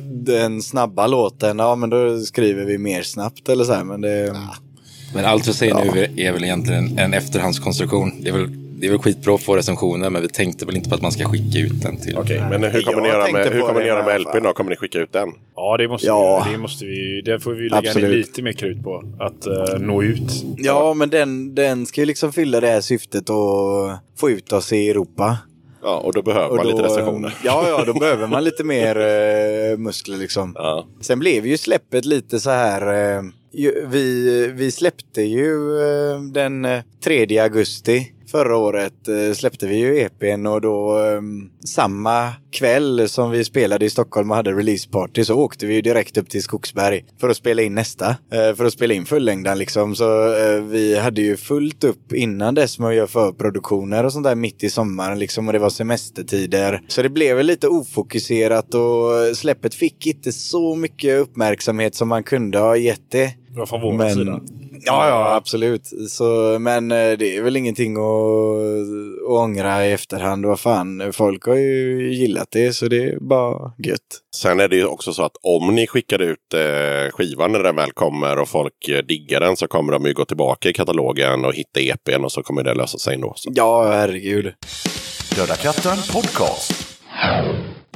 den snabba låten, ja men då skriver vi mer snabbt eller så här. Men det, Men allt vi säger nu är väl egentligen en efterhandskonstruktion. Det är väl, det är väl skitbra att få recensioner, men vi tänkte väl inte på att man ska skicka ut den till... Okej, men hur kommer Jag ni göra tänkte med, hur på kommer det ni göra med LPn då? Kommer ni skicka ut den? Ja, det måste Ja. vi. Det måste vi. Det får vi lägga ner Absolut. lite mer krut på. Att eh, nå ut. ja men den, den ska ju liksom fylla det här syftet och få ut oss i Europa. Ja, och då behöver Och man då, lite recensioner. Ja, ja, då behöver man lite mer eh, muskler liksom. Ja. Sen blev ju släppet lite så här. Eh, ju, vi, vi släppte ju eh, den eh, 3 augusti förra året eh, släppte vi ju EPn och då eh, samma kväll som vi spelade i Stockholm och hade releaseparty så åkte vi direkt upp till Skogsberg för att spela in nästa. Eh, för att spela in fullängden liksom. Så eh, vi hade ju fullt upp innan dess med att göra förproduktioner och sånt där mitt i sommaren liksom och det var semestertider. Så det blev väl lite ofokuserat och släppet fick inte så mycket uppmärksamhet som man kunde ha gett det. Det var från vår sida. Ja, ja, absolut. Så, men eh, det är väl ingenting att, att ångra i efterhand. Vad fan, folk har ju gillat det så det är bara gött. Sen är det ju också så att om ni skickar ut eh, skivan när den väl kommer och folk eh, diggar den så kommer de ju gå tillbaka i katalogen och hitta EPn och så kommer det lösa sig ändå. Så. Ja, herregud. Döda katten podcast.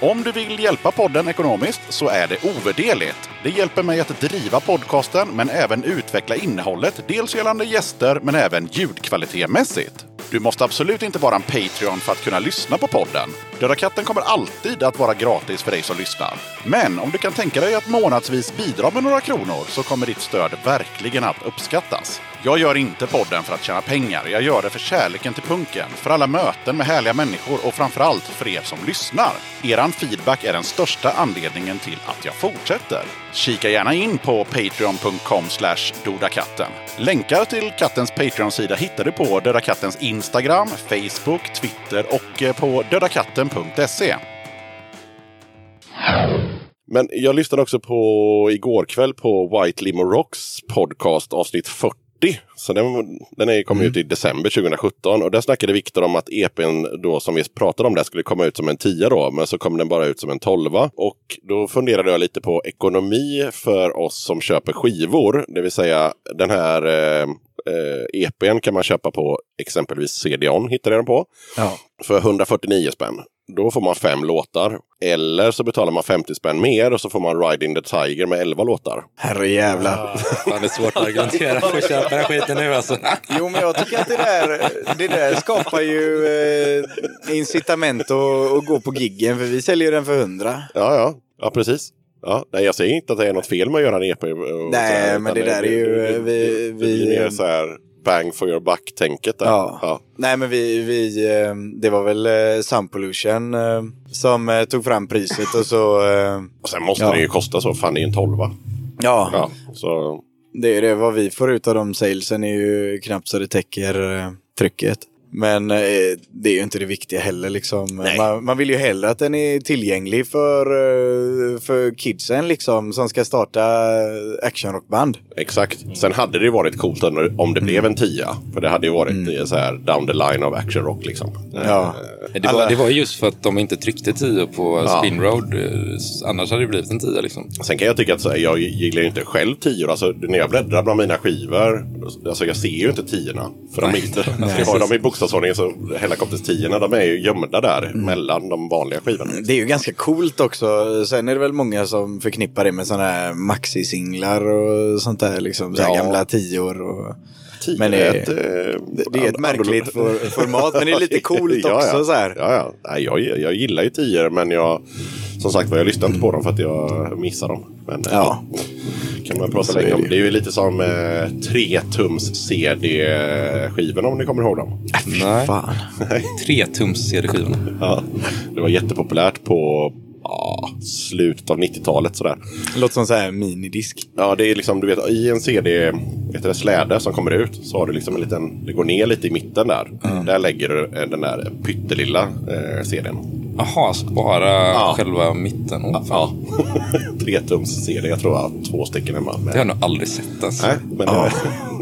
Om du vill hjälpa podden ekonomiskt så är det ovärderligt. Det hjälper mig att driva podcasten men även utveckla innehållet, dels gällande gäster men även ljudkvalitetmässigt. Du måste absolut inte vara en Patreon för att kunna lyssna på podden. Döda katten kommer alltid att vara gratis för dig som lyssnar. Men om du kan tänka dig att månadsvis bidra med några kronor så kommer ditt stöd verkligen att uppskattas. Jag gör inte podden för att tjäna pengar. Jag gör det för kärleken till punken, för alla möten med härliga människor och framförallt för er som lyssnar. Eran feedback är den största anledningen till att jag fortsätter. Kika gärna in på patreon.com dodakatten. Länkar till kattens Patreon-sida hittar du på Döda Kattens Instagram, Facebook, Twitter och eh, på dödakatten.se. Men jag lyssnade också på igår kväll på White Limo Rocks podcast avsnitt 40. Så den, den är, kom ut i december 2017 och där snackade Viktor om att EPn då som vi pratade om där skulle komma ut som en 10 då, men så kom den bara ut som en 12. Och då funderade jag lite på ekonomi för oss som köper skivor, det vill säga den här eh, eh, EPn kan man köpa på exempelvis CD-ON, hittar jag den på, Ja. för 149 spänn. Då får man fem låtar. Eller så betalar man 50 spänn mer och så får man Ride in the Tiger med 11 låtar. Herre jävlar. Fan, det är svårt att argumentera för att köpa den skiten nu alltså. Jo, men jag tycker att det där, det där skapar ju eh, incitament att, att gå på giggen för vi säljer den för 100. Ja, ja, ja precis. Ja, nej, jag säger inte att det är något fel med att göra en EP. Nej, här, men det där är ju, eh, vi- det- det blir vi- mer så här bang for your buck-tänket där. Ja. Ja. Nej men vi, vi eh, det var väl eh, Sound Pollution eh, som tog fram priset och så, Och sen måste Ja. det ju kosta så. Fan, det är en tolva. ja, Ja, så det är det. Vad vi får ut av de salesen är ju knappt så det täcker trycket. Men eh, det är ju inte det viktiga heller liksom. Man, man vill ju hellre att den är tillgänglig för, eh, för kidsen liksom som ska starta actionrockband. exakt. Sen hade det ju varit coolt om det Mm. blev en tia. För det hade ju varit eh, så här down the line of action rock liksom. Ja. Det var, det var ju just för att de inte tryckte 10 på Ja. Spin Road. eh, Annars hade det blivit en 10 liksom. Sen kan jag tycka att så här, jag gillar ju inte själv tior. Alltså, när jag bläddrar bland mina skivor, alltså jag ser ju inte tiorna. För de är inte, jag har dem i bokstavsordningen, så Hellacopters tiorna, de är ju gömda där Mm. mellan de vanliga skivorna. Det är ju ganska coolt också. Sen är det väl många som förknippar det med sådana här maxi-singlar och sånt där. Liksom, så Ja. gamla tior. Och... Tio Men det är ett, eh, det är ett märkligt for- format, men det är lite coolt ja, också, Ja. så här. Ja, ja. Nej, jag, jag gillar ju tior, men jag, som sagt var, jag lyssnar inte på dem för att jag missar dem. Men eh, Ja. kan man prata länge det om. Det är ju lite som eh, 3-tums CD-skivorna om ni kommer ihåg dem. Nej. Fan. Tre tums CD-skivorna. Ja, det var jättepopulärt på ja, slutet av 90-talet sådär. Låter som så här minidisk. Ja, det är liksom, du vet, i en CD, du, det, släde som kommer ut så har du liksom en liten, det går ner lite i mitten där. Där lägger du eh, den där pyttelilla eh, CDn. Jaha, så bara själva mitten. Fan. Ja, tretums CD, jag tror jag har två stycken hemma. Det har jag nog aldrig sett ens. Nej, men, Ja.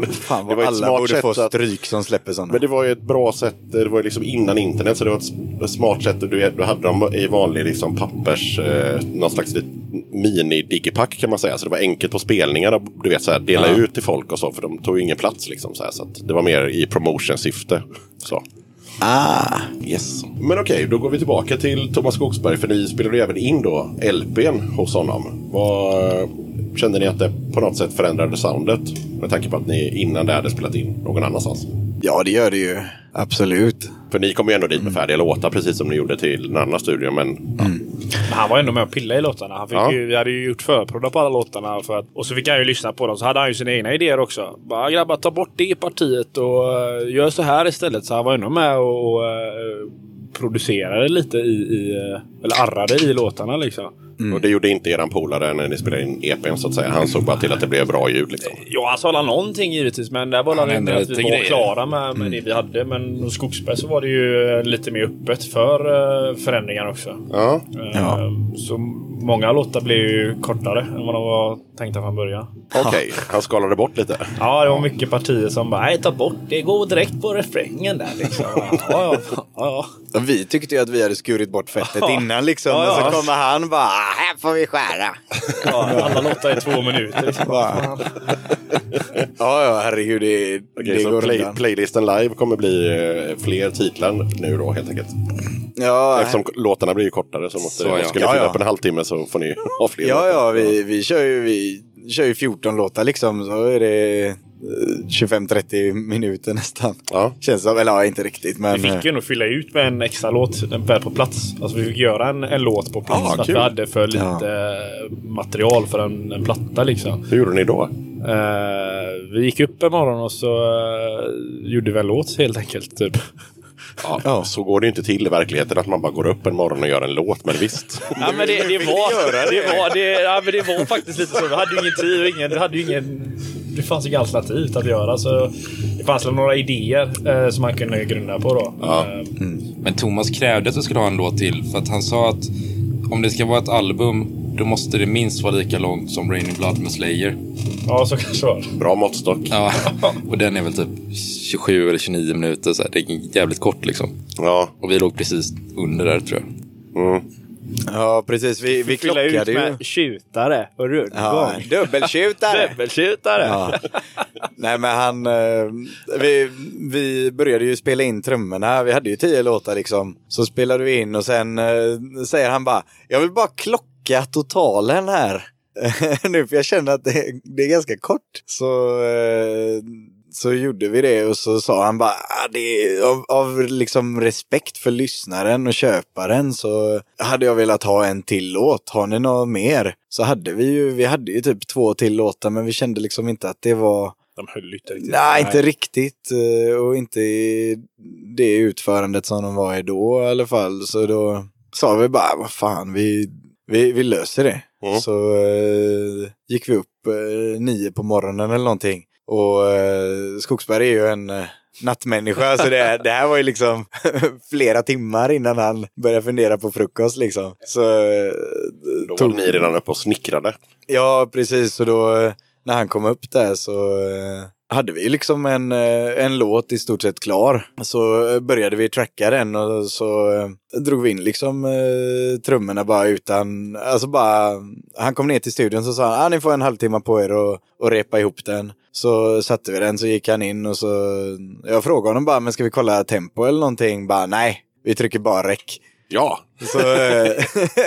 det, Fan Det vad var ett alla smart borde sätt få att- stryk som släpper sådana. men det var ju ett bra sätt, det var ju liksom innan internet så det var ett smart sätt. Du, du hade dem i vanlig liksom pappers, eh, någon slags mini-digipack kan man säga. Så det var enkelt på spelningar, du vet så här, dela Ja. ut till folk och så för de tog ingen plats liksom. Så, här, så det var mer i promotion-syfte. Så. Ah, Yes. Men okej, då går vi tillbaka till Thomas Skogsberg för ni spelade även in då LPn hos honom. Vad, kände ni att det på något sätt förändrade soundet? Med tanke på att ni innan det hade spelat in någon annanstans. ja, det gör det ju. Absolut. För ni kom ju ändå dit med färdiga låtar precis som ni gjorde till den andra studion. Men Men han var ändå med och pillade i låtarna. Han fick Ja. ju, vi hade ju gjort förprodda på alla låtarna. För att, och så fick han ju lyssna på dem. Så hade han ju sina egna idéer också. Bara grabbar, ta bort det partiet och uh, gör så här istället. Så han var ändå med och, eh, producerade lite i, i eh, eller arrade i låtarna liksom. Och det gjorde inte eran polare när ni spelade in EPn så att säga. Han såg bara till att det blev bra ljud liksom. Ja, han sa väl någonting givetvis. Men där var det inte att vi var grejer. klara med, med det vi hade. Men hos Skogsberg så var det ju eh, lite mer öppet för eh, förändringar också. Ja, Eh, Så många låtar blev ju kortare än vad de var tänkta från början. okej. Han skalade bort lite. Ja, det var mycket partier som bara nej, ta bort det. Gå direkt på refrängen där liksom. Ja, ja, ja, ja. Ja, Vi tyckte ju att vi hade skurit bort fettet Ja. innan liksom. Ja, ja. Och så kommer han bara, "Ah, här får vi skära. ja alla låtar i två minuter. Ja, ja, herregud. Det, Okej, det så går play, undan. playlisten live kommer bli eh, fler titlar nu då helt enkelt. Ja, Eftersom låtarna blir ju kortare så måste Så, ja. Ska ni Ja, fylla ja. upp en halvtimme så får ni ha fler ja, låtar. ja vi, vi, kör ju, vi kör ju 14 låtar liksom. Så är det 25-30 minuter nästan. Ja. Känns som, eller ja, inte riktigt. Men, Vi fick ju nog fylla ut med en extra låt den väl på plats. Alltså vi fick göra en, en låt på plats. Ah, för att vi hade för lite eh, material för en, en platta liksom. Hur gjorde ni då? Eh, vi gick upp en morgon och så eh, gjorde vi en låt helt enkelt. Typ. Ja, Ja. Så går det ju inte till i verkligheten att man bara går upp en morgon och gör en låt, men visst. Ja, men det, det, var, det, var, det, ja, men det var faktiskt lite så. Vi hade ju ingen tid och ingen, vi hade ju ingen... Det fanns inga alternativ att göra. Så det fanns några idéer eh, som man kunde grunda på då. Ja. Eh, Men Thomas krävde att vi skulle ha en låt till. För att han sa att om det ska vara ett album, då måste det minst vara lika långt som Raining Blood med Slayer. ja, så kanske var. Bra måttstock. Ja, och den är väl typ 27 eller 29 minuter. Så här. Det är jävligt kort liksom. Ja. Och vi låg precis under där tror jag. Mm. Ja, precis. Vi, vi Fylla ut klockade ju. med tjutare och rundgång. Ja, dubbeltjutare. Dubbeltjutare. Ja. Nej men han, eh, vi, vi började ju spela in trummorna. Vi hade ju tio låtar liksom. Så spelade vi in och sen eh, säger han bara, jag vill bara klocka totalen här. nu för jag känner att det, det är ganska kort. Så, eh, så gjorde vi det och så sa han bara, ah, det av, av liksom respekt för lyssnaren och köparen så hade jag velat ha en till låt. Har ni något mer? Så hade vi ju, vi hade ju typ två till låtar men vi kände liksom inte att det var De höll inte riktigt. Nej, inte riktigt. eh, Och inte i det utförandet som de var i då i alla fall. Så då sa vi bara, vad fan, vi, vi, vi löser det. Mm. Så eh, gick vi upp eh, nio på morgonen eller någonting. Och eh, Skogsberg är ju en eh, nattmänniska. så det, det här var ju liksom flera timmar innan han började fundera på frukost liksom. Så eh, Då var ni redan uppe och snickrade. Ja, precis. Och då eh, när han kom upp där så eh, hade vi liksom en, en låt i stort sett klar. Så började vi tracka den och så drog vi in liksom eh, trummorna bara utan, alltså bara, han kom ner till studion så sa han, ah, ni får en halvtimme på er och, och repa ihop den. Så satte vi den så gick han in och så, jag frågade honom bara, men ska vi kolla tempo eller någonting? Bara nej, vi trycker bara räck. Ja, Så, eh,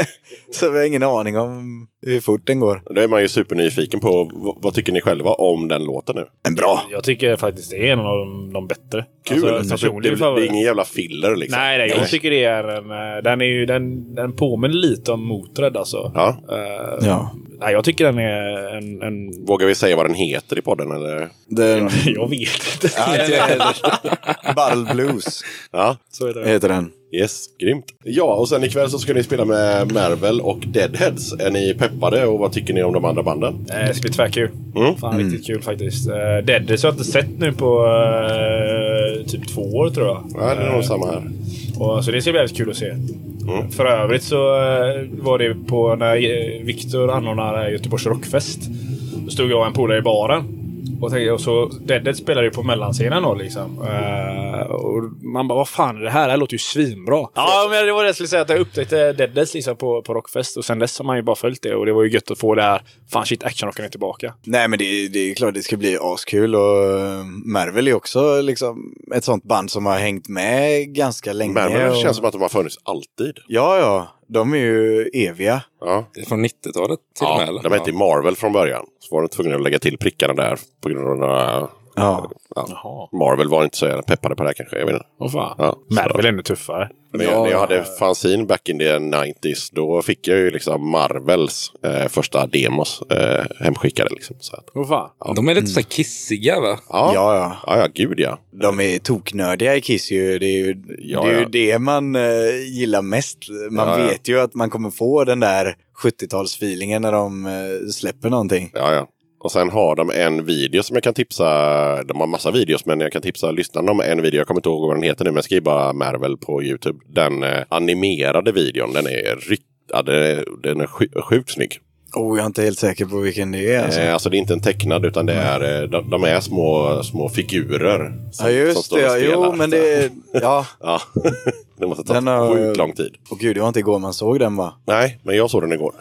så vi har ingen aning om hur fort den går. Då är man ju supernyfiken på vad, tycker ni själva om den låten nu? Men bra! Jag tycker faktiskt det är en av de, de bättre. Kul! Alltså, det, det, det är ingen jävla filler liksom. Nej, nej, jag tycker det är en... eh, Den, är ju, den, den påminner lite om Motörhead alltså. Ja. Eh, Ja. Nej, jag tycker den är en... en Vågar vi säga vad den heter i podden? Eller? Den, jag vet inte. Battle Blues Ja, Så är det. heter den. Yes, grymt. Ja, och sen ikväll så ska ni spela med Marvel och Deadheads. Är ni peppade och vad tycker ni om de andra banden? Eh, Det ska bli tvärkul. Mm. Fan, riktigt kul faktiskt. Uh, Deaders har jag inte sett nu på eh, typ två år tror jag. Ja, det är nog Eh, samma här. och, så det ska bli väldigt kul att se. Mm. För övrigt så eh, var det på när eh, Viktor anordnade Göteborgs Rockfest. Då stod jag och en polare i baren. Och, tänkte, och så Deadhead spelade ju på mellanscenen då liksom. Eh, och man bara, vad fan är det här? Det här låter ju svinbra. Ja, men det var det jag skulle säga. Att jag upptäckte Deadheads liksom på, på Rockfest. Och sen dess har man ju bara följt det. Och det var ju gött att få det här. Fan shit, actionrocken är tillbaka. Nej men det, det är klart det ska bli askul och eh, Marvel är också liksom ett sånt band som har hängt med ganska länge. Marvel och... känns som att de har funnits alltid. Ja, ja. De är ju eviga. Ja. Det är från 90-talet till och Ja, med. eller? de hette Marvel från början. Så var de tvungna att lägga till prickarna där på grund av några... Ja. Ja. Marvel var inte så jävla peppade på det här kanske. Jag vet inte. Åh fan. Ja, Marvel är ännu tuffare. När jag, när jag hade fanzine back in the 90s, då fick jag ju liksom Marvels eh, första demos eh, hemskickade. Liksom, så att, Åh fan. De är lite så här kissiga va? ja. Ja, ja. ja, ja, gud ja. De är toknördiga i Kiss ju. Det är ju, Ja, det, är ju ja. det man eh, gillar mest. Man Ja, ja. vet ju att man kommer få den där 70-talsfeelingen när de eh, släpper någonting. Ja, ja. Och sen har de en video som jag kan tipsa. De har massa videos men jag kan tipsa lyssnarna om en video. Jag kommer inte ihåg vad den heter nu men skriv bara Marvel på YouTube. Den eh, animerade videon den är, ryck, ja, den är, den är sjukt snygg. Oh, jag är inte helt säker på vilken det är. Alltså. Eh, alltså det är inte en tecknad utan det är, eh, de, de är små, små figurer. ja, som just står det. och Ja, spelar. jo, men det är... Ja. Ja, det måste ta Den har- sjukt lång tid. Och gud, det var inte igår man såg den va? Nej, men jag såg den igår.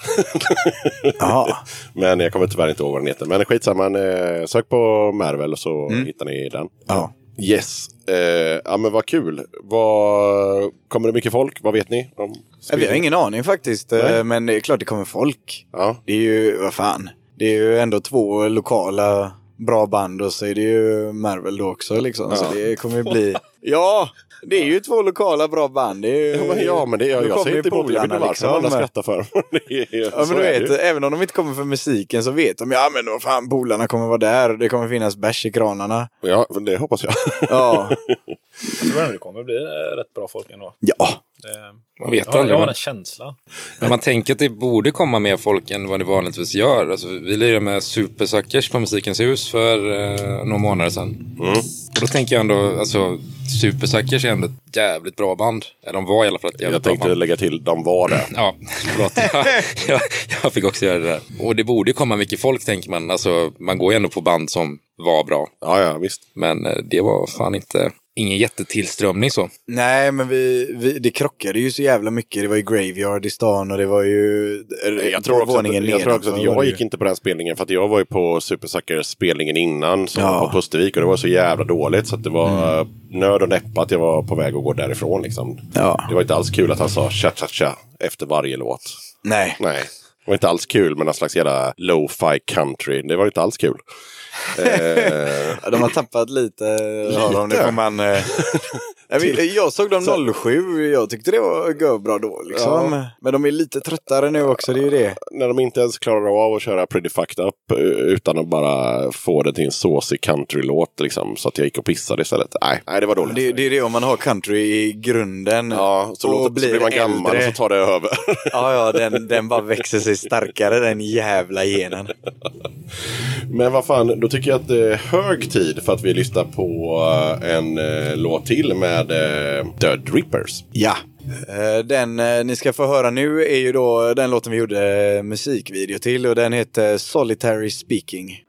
Jaha. men jag kommer tyvärr inte ihåg vad den heter. Men skitsamma, eh, sök på Marvel så Mm. hittar ni den. Ja. Yes. Eh, ja men vad kul. Vad, kommer det mycket folk? Vad vet ni? Om Ja, Vi har ingen aning faktiskt. eh, Nej. Men det är klart det kommer folk. Ja. Det är ju, vad fan. Det är ju ändå två lokala bra band och så är det ju Marvel då också liksom. Så det kommer ju bli... Ja, det är ju två lokala bra band. Det är ju... Ja men, det, jag, jag säger inte emot. Jag vet inte varför alla skrattar för. är, Ja men du vet, även om de inte kommer för musiken så vet de ja men vad fan polarna kommer vara där. Det kommer finnas bärs i kranarna. Ja, men det hoppas jag. Ja. Jag tror det kommer bli eh, rätt bra folk ändå. ja. Det, Man vet jag, jag aldrig. har va? den känslan. Men man tänker att det borde komma mer folk än vad det vanligtvis gör. Alltså, vi lirade med Supersuckers på Musikens hus för eh, några månader sedan. Mm. Och då tänker jag ändå, alltså Supersuckers är ändå ett jävligt bra band. De var i alla fall ett jävligt Jag bra tänkte band. lägga till, de var det. Ja, förlåt. jag, jag, jag fick också göra det där. Och det borde komma mycket folk tänker man. Alltså, man går ju ändå på band som var bra. Ja, ja, visst. Men eh, det var fan inte, ingen jättetillströmning så. Nej men vi, vi, det krockade ju så jävla mycket. Det var ju Graveyard i stan och det var ju... Jag tror, också att, jag tror också att jag gick ju. inte på den spelningen för att jag var ju på Supersuckers spelningen innan som Ja. var på Pustervik och det var så jävla dåligt så att det var mm. nöd och näppa att jag var på väg att gå därifrån liksom. Ja. Det var inte alls kul att han sa cha cha cha efter varje låt. Nej. Nej, det var inte alls kul med någon slags jävla lo-fi country. Det var inte alls kul. Eh, Ja, De har tappat lite. Har de, det får man, eh... jag, vet- jag såg dem 07. Jag tyckte det var görbra då. Liksom. Men de är lite tröttare nu också. Det är ju det. när de inte ens klarar av att köra Pretty Fucked Up eh, utan att bara få det till en såsig country-låt liksom, så att jag gick och pissade istället. Nej, nej det var dåligt. Det, det är det om man har country i grunden. Ja, så, och låter, så blir man gammal äldre. och så tar det över. Ja, ja, den, den bara växer sig starkare den jävla genen. Men vad fan, då tycker jag att det är hög tid för att vi lyssnar på eh, en eh, låt till med eh, The Rippers. Ja. Eh, den eh, ni ska få höra nu är ju då den låten vi gjorde eh, musikvideo till och den heter Solitary Speaking.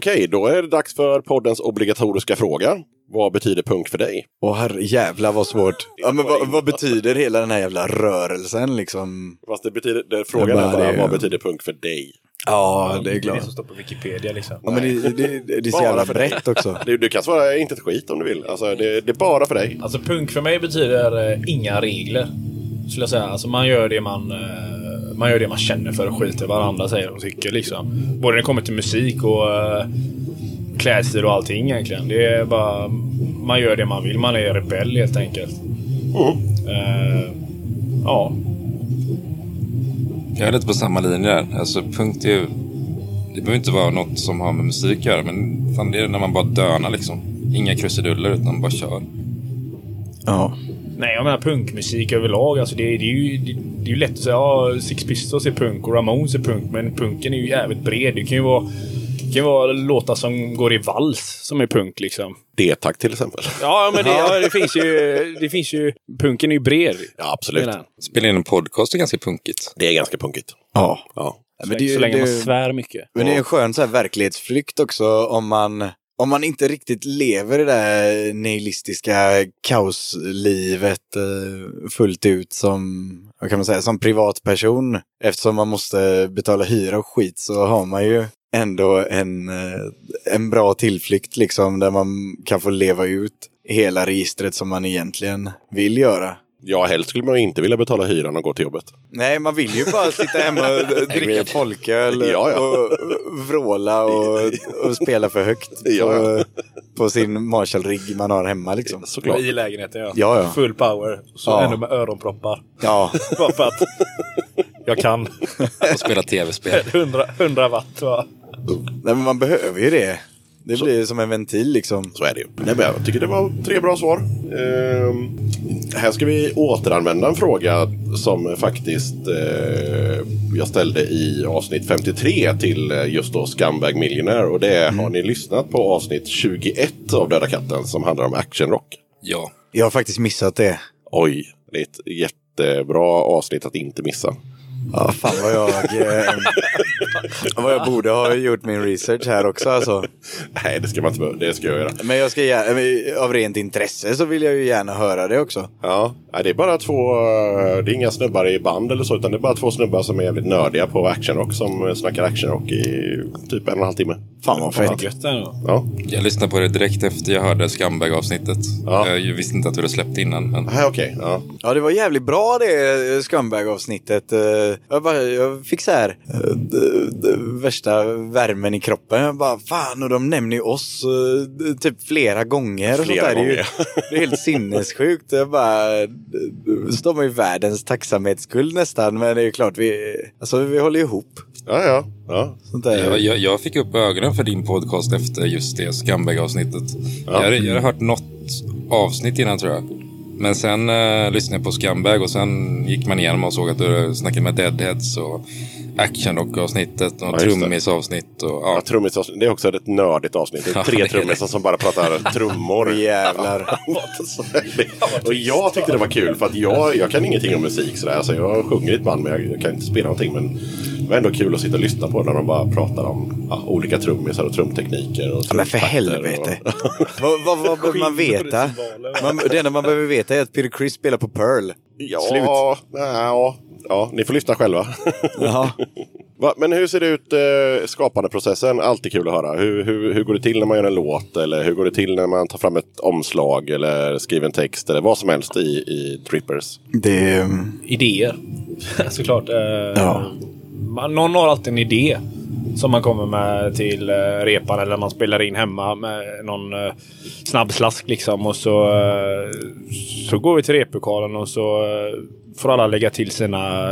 Okej, då är det dags för poddens obligatoriska fråga. Vad betyder punk för dig? Åh herre jävlar vad svårt. Ja, men vad, vad betyder hela den här jävla rörelsen liksom? Fast det betyder, det, frågan Det är är bara bara, det. vad betyder punk för dig? Ja, det är Det klart. som står på Wikipedia liksom. Ja, men det, det, det, det är så Bara jävla för dig. brett också. Du, du kan svara inte ett skit om du vill. Alltså, det, det är bara för dig. Alltså punk för mig betyder eh, inga regler. Skulle jag säga. Alltså man gör det man, eh, man gör det man känner för och skiter i vad andra säger och tycker liksom. Både när det kommer till musik och eh, klädstil och allting egentligen. Det är bara, man gör det man vill. Man är rebell helt enkelt. Eh, ja. Jag är lite på samma linje där. Alltså punk det är ju... Det behöver inte vara något som har med musik att göra, men fan, det är när man bara dönar liksom. Inga krusiduller, utan bara kör. Ja. Nej, jag menar punkmusik överlag. Alltså det, det, är ju, det, det är ju lätt att säga ja, Six Pistols är punk och Ramones är punk. Men punken är ju jävligt bred. Det kan ju vara, det kan ju vara låtar som går i vals som är punk liksom. D-tack till exempel. Ja, men det, ja, det finns ju... Det finns ju punken är ju bred. Ja, absolut. Spela in en podcast är ganska punkigt. Det är ganska punkigt. Ja. Ja. Så, men det, är ju- så länge det, man svär mycket. men det är en skön så här verklighetsflykt också om man, om man inte riktigt lever det där nihilistiska kaoslivet eh, fullt ut som, vad kan man säga, som privatperson. Eftersom man måste betala hyra och skit så har man ju ändå en, eh, en bra tillflykt liksom där man kan få leva ut hela registret som man egentligen vill göra. Ja, helst skulle man ju inte vilja betala hyran och gå till jobbet. Nej, man vill ju bara sitta hemma och dricka folköl Ja, ja. och vråla och, och spela för högt på, ja. på sin Marshall-rigg man har hemma liksom. Såklart. I lägenheten ja. Ja, ja. Full power. Så Ja. ändå med öronproppar. Ja, Bara för att jag kan. Och spela tv-spel. 100, 100 watt va? Nej, men man behöver ju det. Det blir ju som en ventil liksom. Så är det ju. Nej, men jag tycker det var tre bra svar. Ehm, här ska vi återanvända en fråga som faktiskt eh, jag ställde i avsnitt 53 till eh, just då Scumbag Millionaire. Och det är, har ni lyssnat på avsnitt 21 av Döda katten som handlar om actionrock? Ja. Jag har faktiskt missat det. Oj, det är ett jättebra avsnitt att inte missa. Ja, fan vad jag, eh, vad jag borde ha gjort min research här också alltså. Nej, det ska man inte behöva. Det ska jag göra. Men jag ska gärna, av rent intresse så vill jag ju gärna höra det också. Ja, nej, det är bara två, eh, det är inga snubbar i band eller så, utan det är bara två snubbar som är jävligt nördiga på actionrock som eh, snackar actionrock i typ en och en halv timme. Fan vad fett. Gött. Ja, Jag lyssnade på det direkt efter jag hörde Scumbag-avsnittet. Ja. Jag visste inte att du hade släppt innan, men Nej, okej. Ja. Ja, det var jävligt bra det eh, Scumbag-avsnittet. Eh, Jag, bara, jag fick så här eh, värsta värmen i kroppen. Jag bara, fan, och de nämner ju oss eh, typ flera gånger. Och sånt Flera där. Det, är ju, gånger. det är helt sinnessjukt. Jag bara, står man ju världens tacksamhetsskuld nästan. Men det är ju klart, vi, alltså, vi håller ihop. Ja, ja. ja. Sånt där. jag, jag, jag fick upp ögonen för din podcast efter just det Scumbag-avsnittet. Jag, hade- jag hade hört något avsnitt innan tror jag. Men sen eh, lyssnade jag på Scumbag och sen gick man igenom och såg att du snackade med Deadheads och Actionrock-avsnittet och Ja, trummis-avsnitt. Och, Ja, ja. trummisavsnitt, det är också ett nördigt avsnitt. Det är tre trummisar som bara pratar trummor. Jävlar. Och jag tyckte det var kul för att jag, jag kan ingenting om musik sådär. Alltså jag sjunger i ett band men jag, kan inte spela någonting. Men det var ändå kul att sitta och lyssna på när de bara pratar om ja, olika trummisar och trumtekniker. Och Ja, men för helvete. Och... vad, vad, vad behöver man veta? Man, det enda man behöver veta är att Peter Criss spelar på Pearl. Ja, Slut. Ja, ja, ni får lyssna själva. Va, men hur ser det ut, eh, skapandeprocessen? Alltid kul att höra. Hur, hur, hur går det till när man gör en låt? Eller hur går det till när man tar fram ett omslag? Eller skriver en text? Eller vad som helst i, i Drippers? Det mm, Idéer. Såklart. Eh, Ja. Man, någon har alltid en idé. Som man kommer med till eh, repan eller man spelar in hemma med någon eh, snabb slask liksom. Och så, eh, så går vi till replokalen och så får alla lägga till sina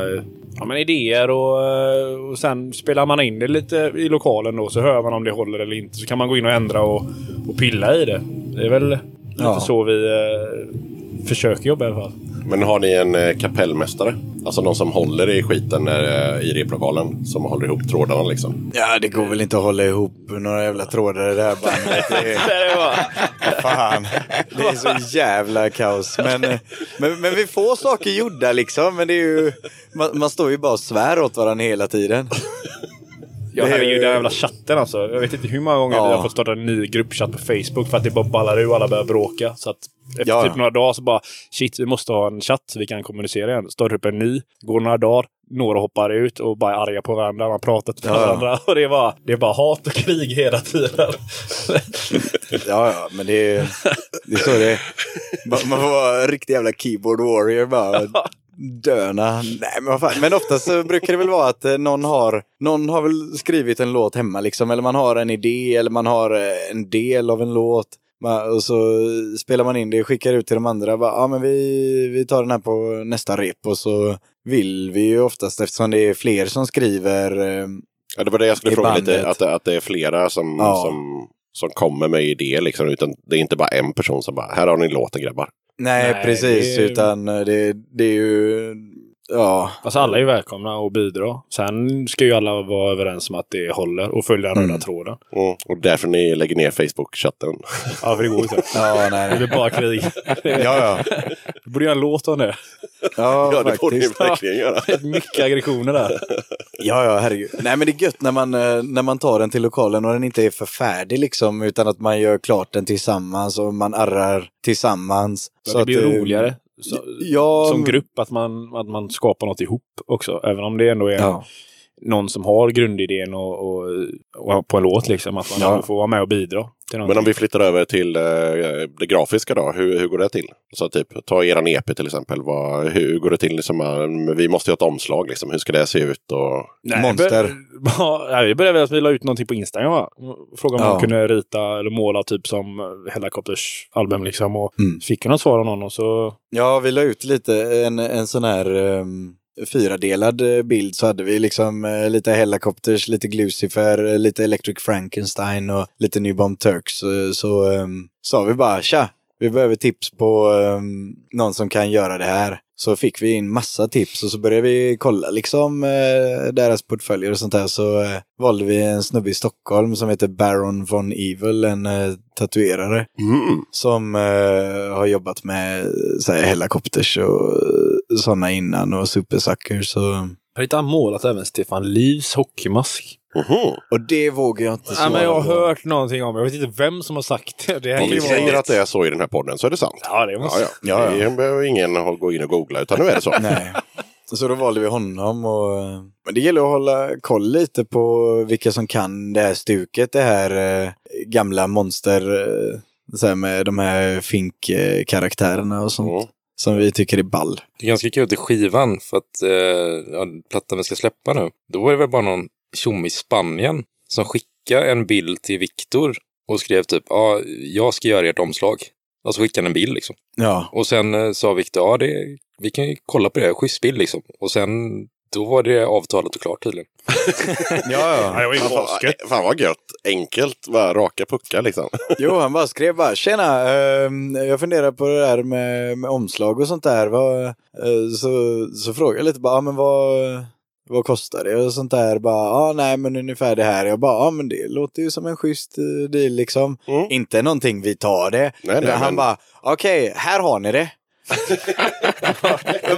ja, men idéer och, och sen spelar man in det lite i lokalen då. Så hör man om det håller eller inte. Så kan man gå in och ändra och, och pilla i det. Det är väl lite Ja. så vi eh, försöker jobba i alla fall. Men har ni en eh, kapellmästare? Alltså någon som håller i skiten när, eh, i replokalen? Som håller ihop trådarna liksom? Ja, det går väl inte att hålla ihop några jävla trådar i det här bandet. Det är, fan, det är så jävla kaos. Men, eh, men, men vi får saker gjorda liksom. Men det är ju, man, man står ju bara och svär åt varandra hela tiden. Ja, Det är- herregud, den jävla chatten alltså. Jag vet inte hur många gånger Ja. vi har fått starta en ny gruppchatt på Facebook för att det bara ballar ur och alla börjar bråka. Så att efter Ja, typ ja. några dagar så bara shit, vi måste ha en chatt så vi kan kommunicera igen. Startar upp en ny, går några dagar, några hoppar ut och bara är arga på varandra. Man pratar med Ja, ja. varandra och det är, bara, det är bara hat och krig hela tiden. Ja, ja, men det är, det är så det är. Man får vara en riktig jävla keyboard warrior bara. Döna. Nej, men vad fan. Men oftast så brukar det väl vara att eh, någon har, någon har väl skrivit en låt hemma liksom. Eller man har en idé eller man har eh, en del av en låt. Och så spelar man in det och skickar ut till de andra. Ja, men vi, vi tar den här på nästa rep. Och så vill vi ju oftast, eftersom det är fler som skriver. eh, Ja, det var det jag skulle fråga bandet. lite, att, att det är flera som, Ja. som, som kommer med idéer liksom, utan det är inte bara en person som bara, här har ni låten grabbar. Nej, Nej, precis. det är- Utan eh, det, det är ju... Ja, Alltså alla är välkomna att bidra. Sen ska ju alla vara överens om att det håller och följa den röda Mm. tråden. Mm. Och därför ni lägger ner Facebook-chatten. Ja, för det går inte. ja, nej, Det nej. är bara krig. Ja, ja. Du borde göra en låt om det. Ja, Ja, det borde ni verkligen göra. Mycket aggressioner där. Ja, ja, herregud. Nej, men det är gött när man, eh, när man tar den till lokalen och den inte är för färdig liksom, utan att man gör klart den tillsammans och man arrar tillsammans. Så det blir att, roligare. Så, Ja, som grupp, att man, att man skapar något ihop också. Även om det ändå är Ja. Någon som har grundidén och, och, och på en låt. Liksom, att man Ja. får vara med och bidra. Till Men om vi flyttar över till eh, det grafiska då, hur, hur går det till? Så typ, ta eran EP till exempel, vad, hur går det till? Liksom, eh, vi måste ju ha ett omslag, liksom. hur ska det se ut? Och... Nej, Monster. bör- Ja, vi började väl att vi la ut någonting på Instagram va? Fråga om Ja. man kunde rita eller måla typ som Hellacopters album liksom. Och Mm. fick något svar av någon och så... Ja, vi la ut lite en, en sån här um, fyradelad eh, bild så hade vi liksom eh, lite Hellacopters, lite Glucifer, eh, lite Electric Frankenstein och lite New Bomb Turks. Så, ehm, sa vi bara tja, vi behöver tips på ehm, någon som kan göra det här. Så fick vi in massa tips och så började vi kolla liksom eh, deras portföljer och sånt där. Så eh, valde vi en snubbe i Stockholm som heter Baron von Evil, en eh, tatuerare Mm. som har jobbat med så här, helikopters och sådana innan och supersuckers. Och, har han målat även Stefan Livs hockeymask. Mhm. och det vågar jag inte Ja, svara men jag har på. hört någonting om Jag vet inte vem som har sagt det. det Om vi säger att det är så i den här podden så är det sant. Ja, det Ja, måste... ja. Ja, ja. Det behöver ingen gå in och googla, utan nu är det så. Nej. Så då valde vi honom. Och, men det gäller att hålla koll lite på vilka som kan det här stuket. Det här eh, gamla monster eh, så här med de här Fink-karaktärerna och sånt. Mm. Som vi tycker är ball. Det är ganska kul till skivan för att eh, ja, plattan vi ska släppa nu, då var det väl bara någon tjomme i Spanien som skickade en bild till Viktor och skrev typ ja, jag ska göra ert omslag. Och så skickade han en bild liksom. Ja, Och sen eh, sa Viktor, ja det, vi kan ju kolla på det, schysst bild liksom. Och sen, då var det avtalat och klart tydligen. ja, Ja, ja. det var ju Fan, asgött. fan vad gött. Enkelt, bara raka puckar liksom. Jo, han bara skrev bara tjena, ehm, jag funderar på det där med, med omslag och sånt där. Vad, eh, så, så frågade jag lite bara, ah, men vad, vad kostar det och sånt där. Bara, ah, nej men ungefär det här. Jag bara, ja ah, men det låter ju som en schysst eh, deal liksom. Mm. Inte någonting vi tar det. Nej, nej, han men- bara, okej, här har ni det.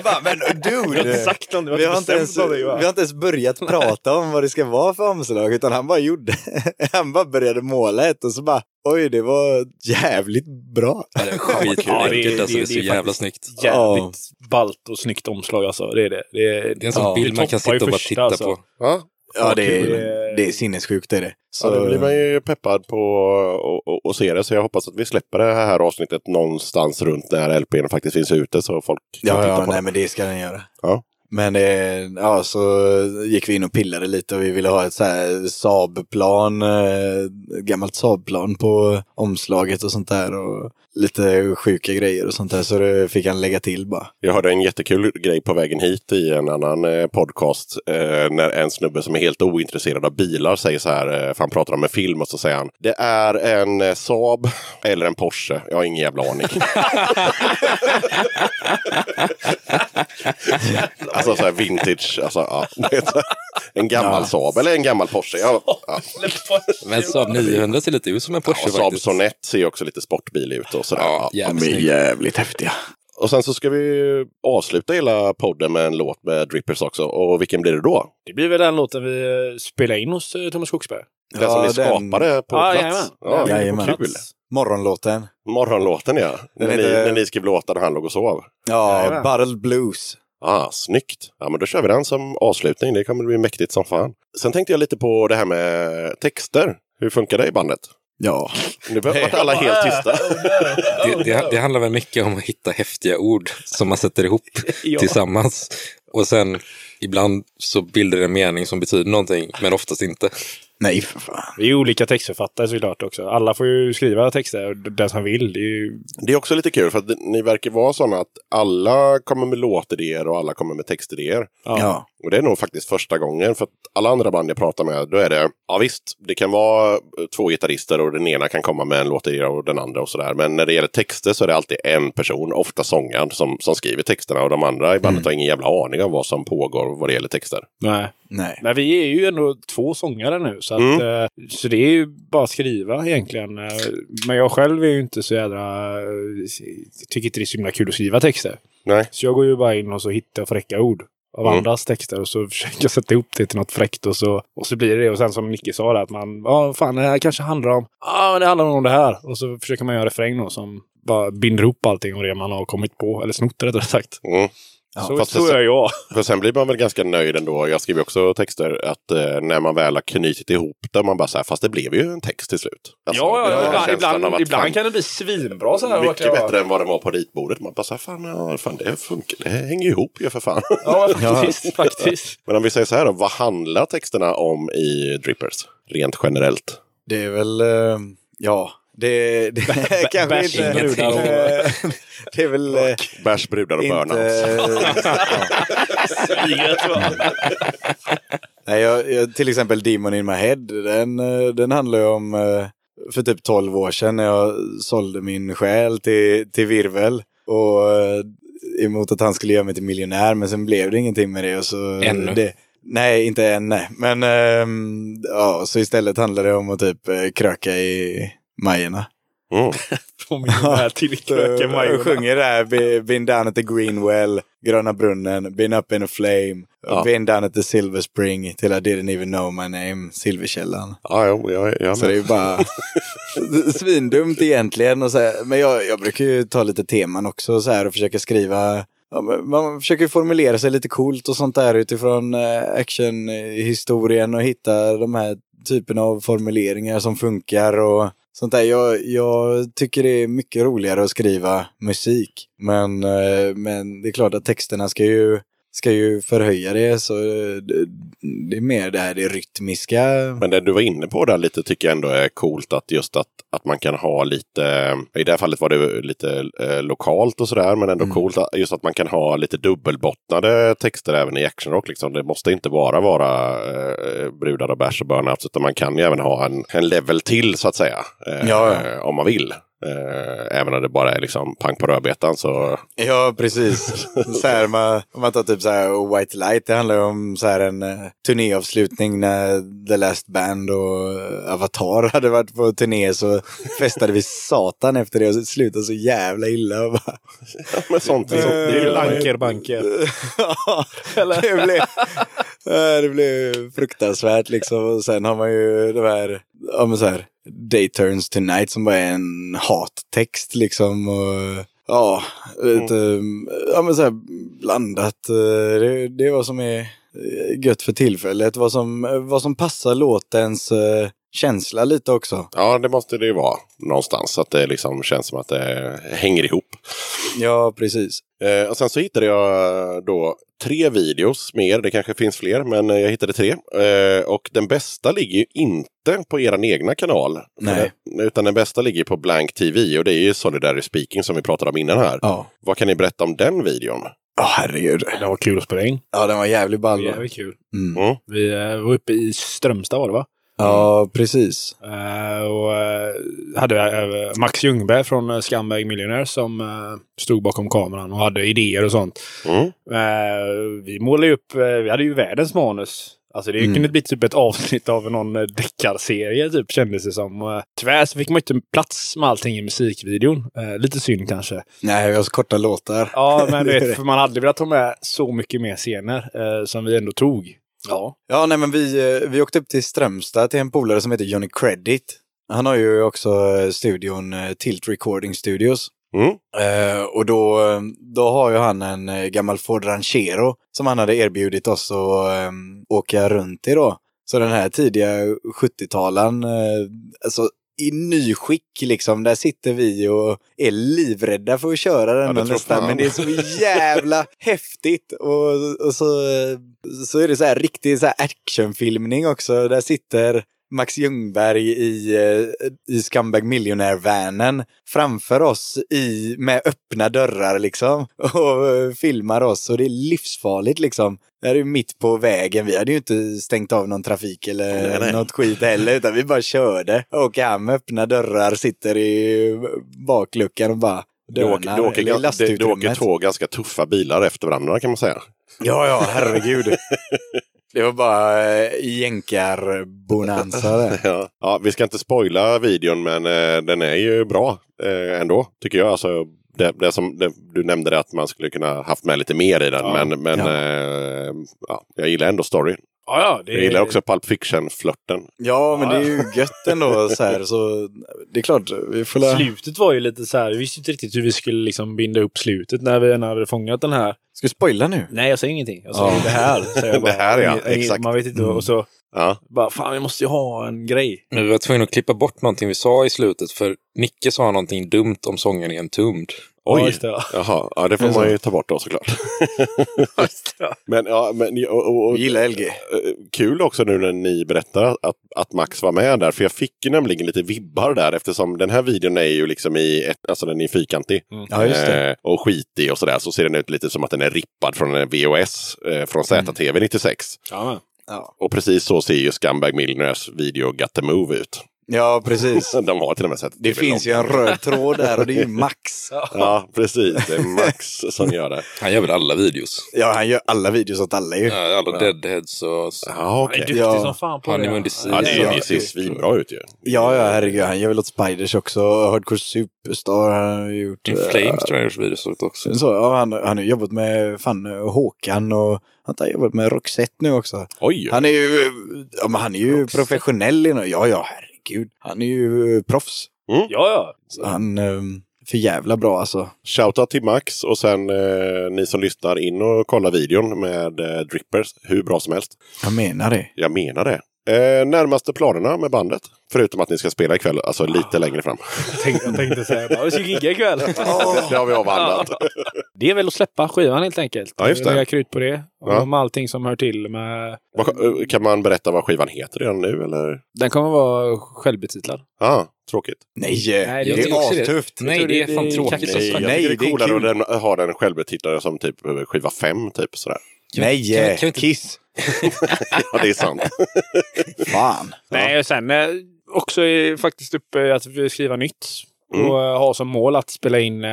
Bara, men dude! Exakt, det var Vi har, inte ens, va? vi har inte ens börjat prata om vad det ska vara för omslag, utan han bara gjorde. Han bara började måla ett och så bara, oj, det var jävligt bra. Skitenkelt Ja, det är- enkelt, alltså, det- det är så det är jävla faktiskt- snyggt. Jävligt ballt och snyggt omslag alltså. Det är det. Det är, Det är en sån Ja, bild man kan sitta och bara titta alltså. på. Ja, Ja, det är, det är sinnessjukt är det. Så. Ja, då blir man ju peppad på att- se det. Så jag hoppas att vi släpper det här avsnittet någonstans runt när LPn faktiskt finns ute så folk kan ja, titta ja på nej, den. men det ska den göra. Ja. Men eh, ja, så gick vi in och pillade lite och vi ville ha ett så här Saab-plan, eh, gammalt Saab-plan på omslaget och sånt där. Och lite sjuka grejer och sånt där. Så det fick han lägga till bara. Jag hörde en jättekul grej på vägen hit i en annan eh, podcast. Eh, när en snubbe som är helt ointresserad av bilar säger så här, eh, för han pratar om en film och så säger han Det är en eh, Saab eller en Porsche. Jag har ingen jävla aning. alltså så här vintage, alltså ja. En gammal Saab eller en gammal Porsche. Ja, ja. Men Saab 900 ser lite ut som en Porsche Ja, Saab faktiskt. Sonett ser ju också lite sportbil ut och sådär. Ja, Ja. jävligt snygg. jävligt häftiga. Och sen så ska vi avsluta hela podden med en låt med Drippers också. Och vilken blir det då? Det blir väl den låten vi eh, spelade in hos eh, Thomas Skogsberg. Den som ni skapade på Ja, plats? jajamän. Ja, Den jajamän. kul. Morgonlåten. Morgonlåten ja. Den när, ni, heter- när ni skrev låtar när han låg och sov. Ja, Jajamän. Bottled Blues. Ah, snyggt. Ja, men då kör vi den som avslutning. Det kommer bli mäktigt som fan. Sen tänkte jag lite på det här med texter. Hur funkar det i bandet? Ja. Nu behöver vart alla helt tysta. Det, det, det handlar väl mycket om att hitta häftiga ord som man sätter ihop tillsammans. Och sen ibland så bildar det en mening som betyder någonting, men oftast inte. Nej, för fan. Vi är olika textförfattare såklart också. Alla får ju skriva texter, och den som vill. Det är ju... Det är också lite kul för att ni verkar vara sådana att alla kommer med låtidéer och alla kommer med textidéer. Ja. Och det är nog faktiskt första gången för att alla andra band jag pratar med, då är det, ja visst, det kan vara två gitarrister och den ena kan komma med en låtidé och den andra och sådär. Men när det gäller texter så är det alltid en person, ofta sångaren, som, som skriver texterna och de andra i bandet har ingen jävla aning om vad som pågår vad det gäller texter. Nej. Nej. Men vi är ju ändå två sångare nu. Så, att, Mm. eh, så det är ju bara att skriva egentligen. Eh, Men jag själv är ju inte så jädra... eh, Tycker inte det är så himla kul att skriva texter. Nej. Så jag går ju bara in och så hittar fräcka ord av Mm. andras texter och så försöker jag sätta ihop det till något fräckt och så, och så blir det det. Och sen som Nicke sa, där, att man, ja fan det här kanske handlar om, ja men det handlar om det här. Och så försöker man göra refräng då som bara binder ihop allting och det man har kommit på, eller snott rättare sagt. Mm. Så fast det- är jag. För sen blir man väl ganska nöjd ändå. Jag skriver också texter att eh, när man väl har knutit ihop det, man bara så här, fast det blev ju en text till slut. Alltså, ja, ja, var ibland, ibland, att ibland fan, kan det bli svinbra så här. Mycket jag- bättre än vad det var på ritbordet. Man bara så här, fan, ja, fan det funkar, det hänger ju ihop ju för fan. Ja, faktiskt. faktiskt. Men om vi säger så här då, vad handlar texterna om i Drippers? Rent generellt. Det är väl, eh, ja. Det, det kanske bärs, inte... brudar och- det är väl eh, Bärs, brudar och burnouts. Nej, jag, jag, till exempel Demon in my head, den, eh, den handlar ju om eh, för typ 12 år sedan när jag sålde min själ till, till Virvel. Och emot att han skulle göra mig till miljonär, men sen blev det ingenting med det. Och så, Ännu. Det, nej, inte än, nej. Men ehm, ja, så istället handlar det om att typ kröka i Majorna. Mm. På min här till kröken sjunger där, "Be- been down at the green well, Gröna brunnen, been up in a flame, Ja. been down at the silver spring till I didn't even know my name, Silverkällan. Ja, jo, jag, jag Så det är ju bara svindumt egentligen. Och så här, men jag, jag brukar ju ta lite teman också så här och försöka skriva. Ja, man försöker formulera sig lite coolt och sånt där utifrån eh, actionhistorien och hitta de här typerna av formuleringar som funkar och sånt där. Jag, jag tycker det är mycket roligare att skriva musik. Men, eh, men det är klart att texterna ska ju ska ju förhöja det så eh, det, det är mer det här det rytmiska. Men det du var inne på där lite tycker jag ändå är coolt att just att, att man kan ha lite, i det här fallet var det lite eh, lokalt och sådär, men ändå coolt att, just att man kan ha lite dubbelbottnade texter även i actionrock. Liksom. Det måste inte bara vara eh, brudar och bärs och burnouts, utan man kan ju även ha en, en level till så att säga. Eh, Ja, ja. Om man vill. Eh, även om det bara är liksom pang på rödbetan så Ja, precis. så här, man, om man tar typ så här White Light, det handlar om så här en uh, turnéavslutning när The Last Band och eh, Avatar hade varit på turné så festade vi satan efter det och det slutade så jävla illa. Och bara, men sånt, sånt Det är ju gillar man ju. banker, banker. Ja, det blev, Ja, det blev fruktansvärt liksom. Och sen har man ju de här, ja men så här, Day Turns Tonight som bara är en hattext liksom. Och, ja, lite, ja men så här blandat. Eh, Det, det är vad som är eh, gött för tillfället. Vad som, vad som passar låtens eh, känsla lite också. Ja, det måste det ju vara någonstans. Så att det liksom känns som att det hänger ihop. Ja, precis. Eh, och sen så hittade jag då tre videos mer. Det kanske finns fler, men eh, jag hittade tre. Eh, och den bästa ligger ju inte på er egna kanal. Nej. För- Utan den bästa ligger på Blank TV och det är ju Solidary Speaking som vi pratade om innan här. Ja. Vad kan ni berätta om den videon? Ja, herregud. Det var kul att spela in. Ja, den var jävligt ball. Jävligt kul. Mm. Mm. Vi eh, var uppe i Strömstad var det va? Ja, precis. Eh, och eh, hade eh, Max Ljungberg från uh, Scumbag Millionaire som stod bakom kameran och hade idéer och sånt. Mm. Vi målade ju upp, vi hade ju världens manus. Alltså det Mm. kunde bli typ ett avsnitt av någon deckarserie typ kändes det som. Tyvärr så fick man inte plats med allting i musikvideon. Lite synd kanske. Nej, vi har så korta låtar. Ja, men du vet, för man hade velat ha med så mycket mer scener som vi ändå tog. Ja. Ja, nej men vi, eh, vi åkte upp till Strömstad till en polare som heter Johnny Credit. Han har ju också eh, studion eh, Tilt Recording Studios. Mm. Eh, och då, då har ju han en gammal Ford Ranchero som han hade erbjudit oss att eh, åka runt i då. Så den här tidiga 70-talen, eh, alltså i nyskick liksom, där sitter vi och är livrädda för att köra den tror nästan. Men det är så jävla häftigt. Och, och så, så är det så här riktig så här actionfilmning också. Där sitter Max Ljungberg i, eh, i Scumbag Millionaire-vanen framför oss i, med öppna dörrar liksom och eh, filmar oss och det är livsfarligt liksom. Det här är ju mitt på vägen. Vi hade ju inte stängt av någon trafik eller Nej, nej. något skit heller utan vi bara körde. Åker han med öppna dörrar, sitter i bakluckan och bara Det åker, det, åker, i det, det åker två ganska tuffa bilar efter varandra kan man säga. Ja, ja, herregud. Det var bara äh, jänkar-bonanza där. Ja. ja, vi ska inte spoila videon men eh, den är ju bra eh, ändå tycker jag. Alltså, det, det som det, du nämnde det att man skulle kunna haft med lite mer i den. Men men Ja. eh, ja, jag gillar ändå storyn. Ja, ja. Det Jag gillar också Pulp Fiction-flörten. Ja, men det är ju gött ändå så här. Så det är klart, vi får. Slutet var ju lite så här, vi visste inte riktigt hur vi skulle liksom binda upp slutet när vi än hade fångat den här. Ska vi spoila nu? Nej, jag säger ingenting. Jag säger Ja. det här. säger jag bara. Det här, ja. Exakt. Man vet inte. Och så Ja. bara, fan vi måste ju ha en grej. Men vi var tvungna att klippa bort någonting vi sa i slutet för Nicke sa någonting dumt om sången i en tumd. Ja, Oj! just det, ja. Jaha, ja, det får det man ju ta bort då såklart. Ja. Men, ja, men och, och, och, gillar LG. eh, Kul också nu när ni berättar att, att Max var med där. För jag fick ju nämligen lite vibbar där eftersom den här videon är ju liksom i, ett, alltså den är fyrkantig. Ja, just det. Eh, och skitig och sådär. Så ser den ut lite som att den är rippad från en VHS eh, från ZTV 96. Ja. Ja, Och precis så ser ju Scumbag Millionaires video Got the Move ut. Ja precis. De har till och med sett Det finns ju en röd tråd där och det är ju Max. Ja, precis. Det är Max som gör det. Han gör väl alla videos? Ja, han gör alla videos åt alla ju. Ja, alla deadheads och... Ja, Han är duktig Ja. som fan på Honeymoon det. Disease. Ja, det, Ja, det ser svinbra ut ju. Ja, ja, herregud. Han gör väl åt Spiders också. Hardcore Superstar har han gjort. In Flames tror jag görs videos åt också. Så, ja, han, han har jobbat med fan, Håkan och han har jobbat med Roxette nu också. Oj! Han är ju, ja, men han är ju professionell. inom- Ja, ja, herregud. Han är ju eh, proffs. Ja, ja. Så han eh, för jävla bra alltså. Shoutout till Max och sen eh, ni som lyssnar in och kolla videon med eh, Drippers. Hur bra som helst. Jag menar det. Jag menar det. Eh, närmaste planerna med bandet? Förutom att ni ska spela ikväll, alltså lite längre fram. Jag tänkte, jag tänkte säga bara, vi ska gigga ikväll. det, det har vi avhandlat. Det är väl att släppa skivan helt enkelt. Ja, just det. Lägga krut på det. Och Ja. med allting som hör till med... Eh, kan man berätta vad skivan heter redan nu eller? Den kommer vara självbetitlad. Ah, tråkigt. Nej, Nej, det jag är det. astufft. Nej, det är det- fan det tråkigt. Nej, jag tycker det det är coolare kul. att den, ha den självbetitlade som typ eh, skiva fem typ sådär. Nej, Kan vi- kan vi inte- Kiss. Ja, det är sant. Fan. Nej, och sen eh, också är faktiskt uppe att vi skriva nytt. Mm. Och eh, ha som mål att spela in eh,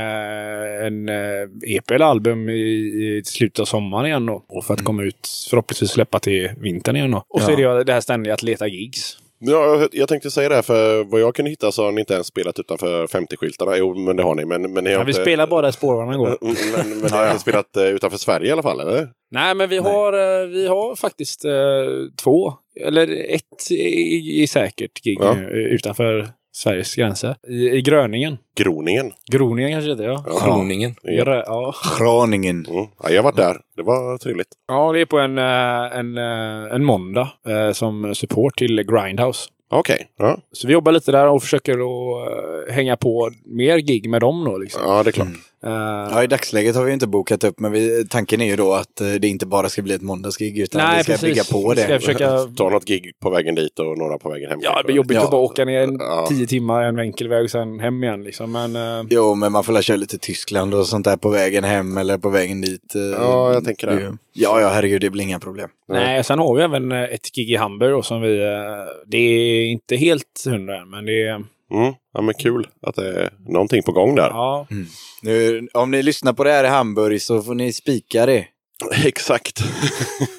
en eh, EP eller album i, i slutet av sommaren igen då. Och för att komma ut, förhoppningsvis släppa till vintern igen då. Och så Ja. är det det här ständiga att leta gigs. Ja, jag- tänkte säga det, här, för vad jag kunde hitta så har ni inte ens spelat utanför 50-skyltarna. Jo, men det har ni. Men, men ni har Ja, vi inte... spelar bara där spårvagnarna går. Mm, Men, men ni har inte spelat eh, utanför Sverige i alla fall, eller? Nej, men vi har, eh, vi har faktiskt eh, två, eller ett i, i säkert gig Ja. utanför Sveriges gränser. I, I Gröningen. Groningen. Groningen kanske det heter, ja. Ja. Kroningen. Ja. Grö- ja. Mm. Ja, jag varit där. Det var trevligt. Ja, det är på en, eh, en, eh, en måndag eh, som support till Grindhouse. Okej. Ja. Så vi jobbar lite där och försöker att hänga på mer gig med dem då. Liksom. ja, det är klart. Eh, Ja, i dagsläget har vi inte bokat upp, men vi, tanken är ju då att eh, det inte bara ska bli ett måndagsgig, utan Nej, vi ska precis. bygga på det. Ska försöka... Ta något gig på vägen dit och några på vägen hem. Ja, det blir jobbigt Ja. att bara åka ner en Ja. tio timmar en enkel väg och sen hem igen. Liksom. Men eh, Jo, men man får lära köra lite Tyskland och sånt där på vägen hem eller på vägen dit. eh, Ja, jag tänker det. Ja, ja, herregud, det blir inga problem. nej, sen har vi även eh, ett gig i Hamburg då, som vi... eh, Det är inte helt hundra än, men det är... Mm. Ja, men kul att det är någonting på gång där. Ja, Nu, om ni lyssnar på det här i Hamburg så får ni spika det. Exakt.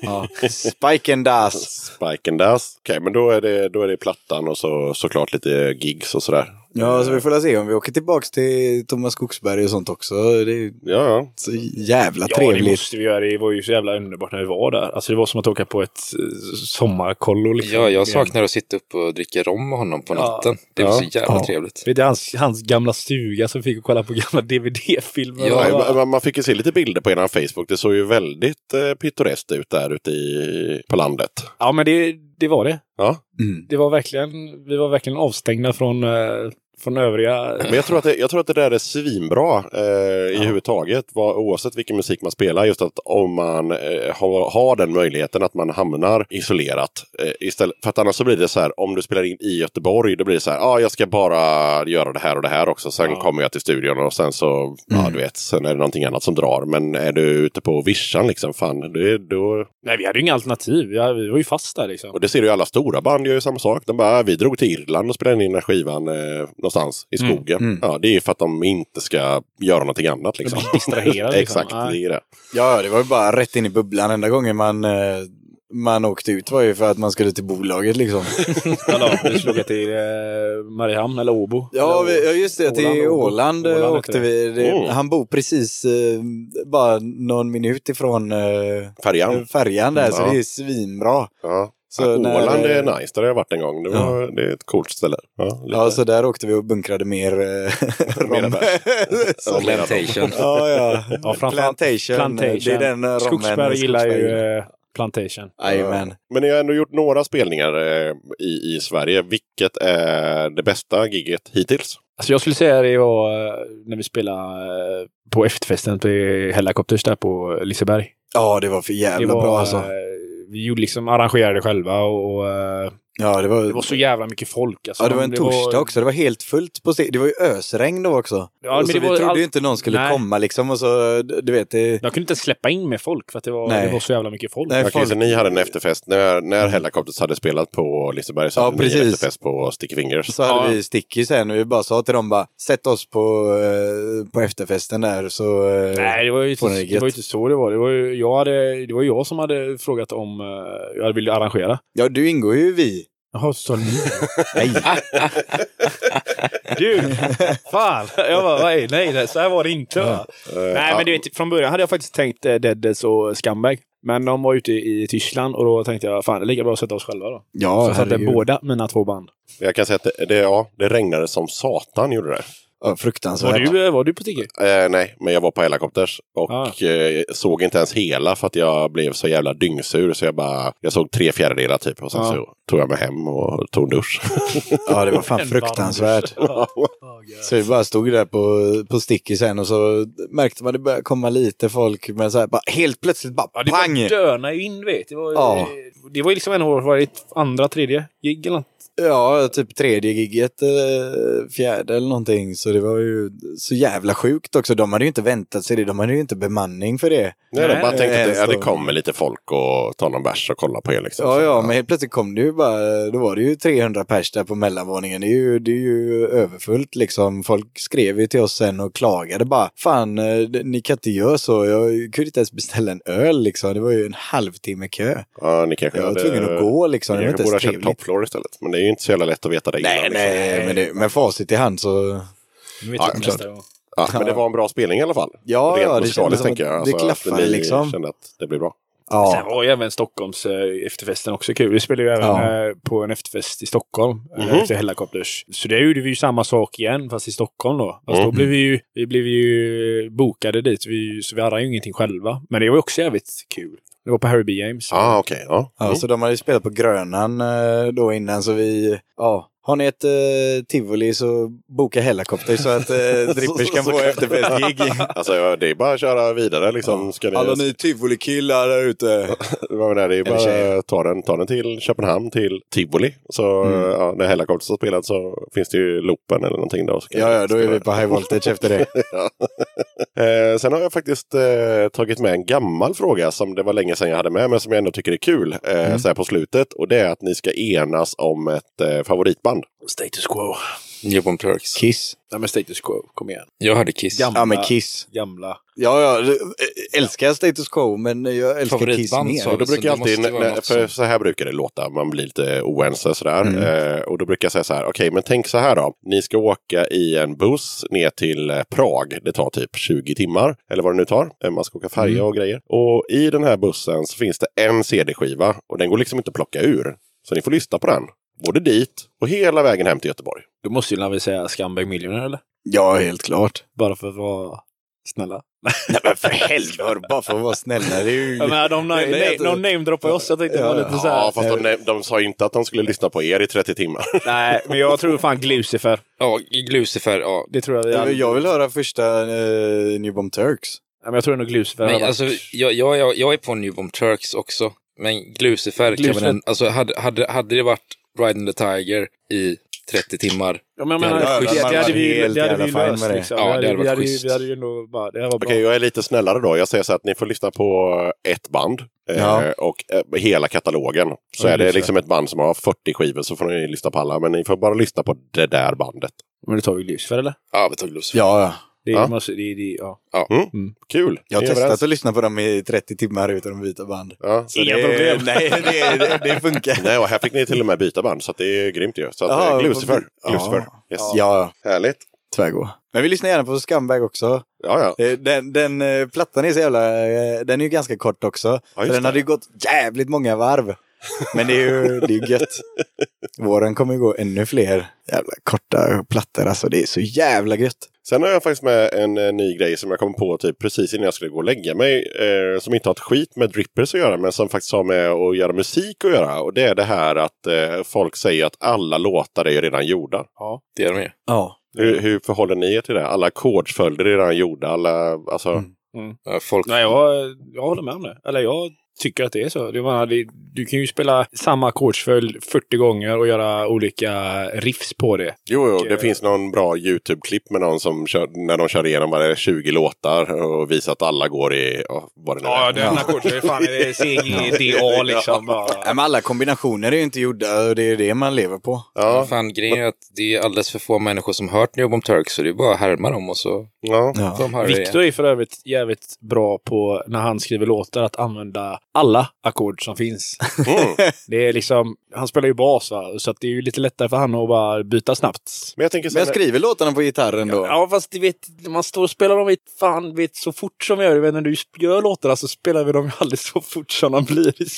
Ja. Spike and Daz. Spike and Daz. Okej, men då är, det, då är det plattan och så, såklart lite gigs och sådär. Ja, så vi får se om vi åker tillbaks till Thomas Skogsberg och sånt också. Det är Ja, ja. så jävla Ja, det trevligt. måste vi göra. Det var ju så jävla underbart när vi var där. Alltså det var som att åka på ett eh, sommarkollo. Liksom. Ja, jag saknar att sitta upp och dricka rom med honom på Ja. natten. Det var Ja. så jävla Ja. trevligt. Vet du, hans, hans gamla stuga som fick kolla på gamla DVD-filmer. Ja, Ja, man, man fick ju se lite bilder på eran Facebook. Det såg ju väldigt eh, pittoreskt ut där ute i, på landet. ja, men det, det var det. Ja. Mm. det var verkligen, vi var verkligen avstängda från, eh, från övriga. Men jag tror, att det, jag tror att det där är svinbra eh, i huvudtaget. Vad, oavsett vilken musik man spelar. Just att om man eh, har, har den möjligheten att man hamnar isolerat. Eh, istället, för att annars så blir det så här. Om du spelar in i Göteborg. Då blir det så här. Ah, jag ska bara göra det här och det här också. Sen Ja. kommer jag till studion och sen så. Ja, du vet. Sen är det någonting annat som drar. Men är du ute på vischan liksom. Fan, det, då, Nej, vi hade ju inga alternativ. Ja, vi var ju fast där liksom. och det ser du ju alla stora band gör ju samma sak. De bara, "Ah, vi drog till Irland och spelade in den här skivan eh, någonstans i Mm, skogen. mm. Ja, det är för att de inte ska göra någonting annat liksom. distraherade, liksom. Exakt, Nej. det är det. Ja, det var ju bara rätt in i bubblan. Enda gången man, eh, man åkte ut var ju för att man skulle till bolaget liksom. Eller, vi slog till eh, Mariehamn eller Åbo. Ja, Eller vi, ja, just det. Till Åland, Åland, Åbo. eh, Åland åkte vi. Det, Mm. Han bor precis eh, bara någon minut ifrån eh, Färjan. färjan där, så Ja. det är svinbra. Ja. Så ja, när- Åland är nice, där har jag varit en gång. Det, var, det är ett coolt ställe. Ja. Ja, så där åkte vi och bunkrade mer eh, rom. Ja, Plantation. ja, ja. Ja, Plantation. Plantation. Det är den eh, rommen. Skogsberg gillar ju eh, Plantation. Jajamän. Men ni har ändå gjort några spelningar eh, i, i Sverige. Vilket är det bästa giget hittills? Alltså jag skulle säga det var eh, när vi spelade eh, på efterfesten på Hellacopters där på Liseberg. Ja, det var för Det jävla var, bra alltså. Vi gjorde liksom arrangerade själva och och eh, Ja, det var, det var så jävla mycket folk. Alltså. ja, det var en torsdag också. Det var helt fullt på steg. Det var ju ösregn då också. Ja, och men så det vi var trodde all- ju inte någon skulle Nej. komma liksom och så, du vet det... Jag kunde inte släppa in med folk för att det var, Nej. det var så jävla mycket folk. Nej, Okej, folk- så ni hade en efterfest. När, när Hellacopters hade spelat på Liseberg så Ja, hade ni en precis. efterfest på Sticky Fingers. Så hade Ja. vi Sticky sen och vi bara sa till dem bara sätt oss på, eh, på efterfesten där så... eh, Nej, det var ju inte, det var ju inte så det var. Det var ju jag, hade, det var jag som hade frågat om eh, jag ville arrangera. Ja, du ingår ju i vi. Jaha, så ni? Nej. Du! Fan! Jag bara, nej, nej, så här var det inte. va? Nej, men du vet, från början hade jag faktiskt tänkt eh, Deadheads och Scumbag. Men de var ute i Tyskland och då tänkte jag, fan det är lika bra att sätta oss själva då. Ja, så jag satte herregud. båda mina två band. Jag kan säga att det, det, ja, det regnade som satan gjorde det. Ja, Var fruktansvärt. du, eh, var du på Tigge? Eh, nej, men jag var på Hellacopters och Ah. eh, såg inte ens hela för att jag blev så jävla dyngsur. Så jag bara, jag såg tre fjärdedelar typ och sen Ja. så tog jag mig hem och tog en dusch. Ja, det var fan fruktansvärt. dusch. Så vi bara stod där på, på Sticky sen och så märkte man det började komma lite folk. Men så här, bara, helt plötsligt bara Ja, det pang! bara döna in vet. Det var, Ja. det var ju liksom en år, var det ett andra, tredje gig eller något? Ja, typ tredje giget, eh, fjärde eller någonting. Så det var ju så jävla sjukt också. De hade ju inte väntat sig det. De hade ju inte bemanning för det. Nej, jag bara tänkte att det, ja, det kommer lite folk och tar någon bärs och kollar på er liksom. Ja, ja, men helt plötsligt kom det ju bara, då var det ju 300 pers där på mellanvåningen. Det är ju, det är ju överfullt liksom. Folk skrev ju till oss sen och klagade bara, fan, eh, ni kan inte göra så. Jag kunde inte ens beställa en öl liksom. Det var ju en halvtimme kö. ja, ni kanske Jag var hade- tvungen att gå liksom. Ni Det var kanske inte borde ha ens floor istället. Men det är ju inte så jävla lätt att veta det Nej, innan, nej, liksom. men det, med facit i hand så... Nu vet Ja, jag klart. nästa gång. Ja, men det var en bra spelning i alla fall. Ja, Rent ja, det kändes som tänker jag. att det Alltså, klaffade liksom. kände att det blir bra. Sen Ja, var ju även Stockholms eh, efterfesten också kul. Vi spelade ju även Ja. eh, på en efterfest i Stockholm eh, Mhm. efter Hellacopters. Så det gjorde vi ju samma sak igen, fast i Stockholm då. Fast då Mhm. blev vi ju, vi blev ju bokade dit, vi, så vi hade ju ingenting själva. Men det var ju också jävligt kul. Det var på Harry B. James. Ja, ah, okej. ja. ja, Mm. så de hade ju spelat på Grönan eh, då innan så vi, ja. Har ni ett eh, tivoli så boka Hellacopter så att eh, Drippers kan få efterfestgig. Alltså, ja, det är bara att köra vidare liksom. Ska ni... Alla ni tivolikillar där ute. Det var är bara ta den, ta den till Köpenhamn, till Tivoli. Så Mm. ja, när Hellacopters har spelat så finns det ju loopen eller någonting då. Ja, ja, då är vi på high voltage efter det. Eh, sen har jag faktiskt eh, tagit med en gammal fråga som det var länge sedan jag hade med, men som jag ändå tycker är kul eh, Mm. så här på slutet. Och det är att ni ska enas om ett eh, favoritband. Band? Status quo. Newborn Turks. Kiss. Nej men status quo, kom igen. Jag hörde Kiss. Gamla, Ja, men Kiss. Gamla. Ja, ja. äh, Älskar status quo, men jag älskar Kiss mer. Och då Så brukar jag alltid, något för så här brukar det låta, man blir lite oense sådär. Mm. Eh, och då brukar jag säga så här, okej men tänk så här då. Ni ska åka i en buss ner till eh, Prag. Det tar typ 20 timmar, eller vad det nu tar. Eh, Man ska åka färja Mm. och grejer. Och i den här bussen så finns det en CD-skiva och den går liksom inte att plocka ur. Så ni får lyssna på den. Både dit och hela vägen hem till Göteborg. Då måste ju väl säga Scumbag Millionaire eller? Ja, helt klart. Bara för att vara snälla. Nej, men för helvete, bara för att vara snälla. Det är ju... Ja, men de, Nej, nej, de, de namedroppar oss. Jag tänkte det var Ja, lite så här. Ja, fast de, de sa inte att de skulle lyssna på er i 30 timmar. Nej, men jag tror fan Glucifer. Ja, Lucifer, ja. Det tror jag vi alla... Jag vill höra första uh, New Bomb Turks. Ja, men jag tror nog Glucifer. Men alltså, jag, jag, jag, jag är på Newborn Turks också. Men Glucifer, kan Glucifer. väl en, alltså hade, hade, hade det varit Riding the Tiger i 30 timmar. Ja, men jag Ja, menar, ja, det, det hade vi, det hade vi jävla fine löst. med det. Liksom. Ja, det hade vi, varit hade, schysst. vi hade ju nog bara... Det här var bra. Okej, jag är lite snällare då. Jag säger så att ni får lyssna på ett band. eh, Ja. Och eh, hela katalogen. Så Ja, är det liksom ett band som har 40 skivor så får ni lyssna på alla. Men ni får bara lyssna på det där bandet. Men det tar vi Lucifer eller? Ja, vi tar Lucifer. Ja, ja. Det, Ja. måste, det, det, ja. Kul! Jag har är testat överens. att lyssna på dem i 30 timmar utan att byta band. Ja. Så Inga det, problem. Nej, det, det, det funkar. Nej, och här fick ni till och med byta band. Så att det är grymt ju. Så att, Ja, eh, Lucifer. ja. Lucifer. Yes. Ja, Härligt. tvärgå. Men vi lyssnar gärna på Scumbag också. Ja, ja. Eh, Den, den eh, plattan är så jävla, den är ju ganska kort också. Ja, så den hade ju gått jävligt många varv. Men det är ju det är gött. Våren kommer ju gå ännu fler jävla korta plattor. Alltså det är så jävla gött. Sen har jag faktiskt med en eh, ny grej som jag kom på typ precis innan jag skulle gå och lägga mig. Eh, som inte har ett skit med drippers att göra men som faktiskt har med att göra musik att göra. Och det är det här att eh, folk säger att alla låtar är ju redan gjorda. ja. Det är de ju. Ja. Hur, hur förhåller ni er till det? Alla ackordsföljder är redan gjorda. Alla, alltså, Mm. Ja, Folk, Nej, jag, jag håller med om det. Eller jag tycker att det är så. Var, det, du kan ju spela samma ackordsföljd 40 gånger och göra olika riffs på det. Jo, jo, det eh, finns någon bra YouTube-klipp med någon som kör, när de kör igenom är, 20 låtar och visar att alla går i, ja, vad det nu Ja, är. den ackordsföljd. Fan, är det CGDA liksom? Bara. Nej, men alla kombinationer är ju inte gjorda och det är det man lever på. Ja, Fan, grejen är att det är alldeles för få människor som hört Newborn Turks så det är bara att härma dem och så ja. Ja. de Victor är för övrigt jävligt bra på när han skriver låtar att använda alla ackord som finns. Mm. Det är liksom, han spelar ju bas va, så att det är ju lite lättare för han att bara byta snabbt. Men jag tänker så Men jag skriver låtarna på gitarren då. Ja, fast du vet, man står och spelar dem fan, vet, så fort som vi gör det. När du gör låtarna så spelar vi dem ju aldrig så fort som de blir i, i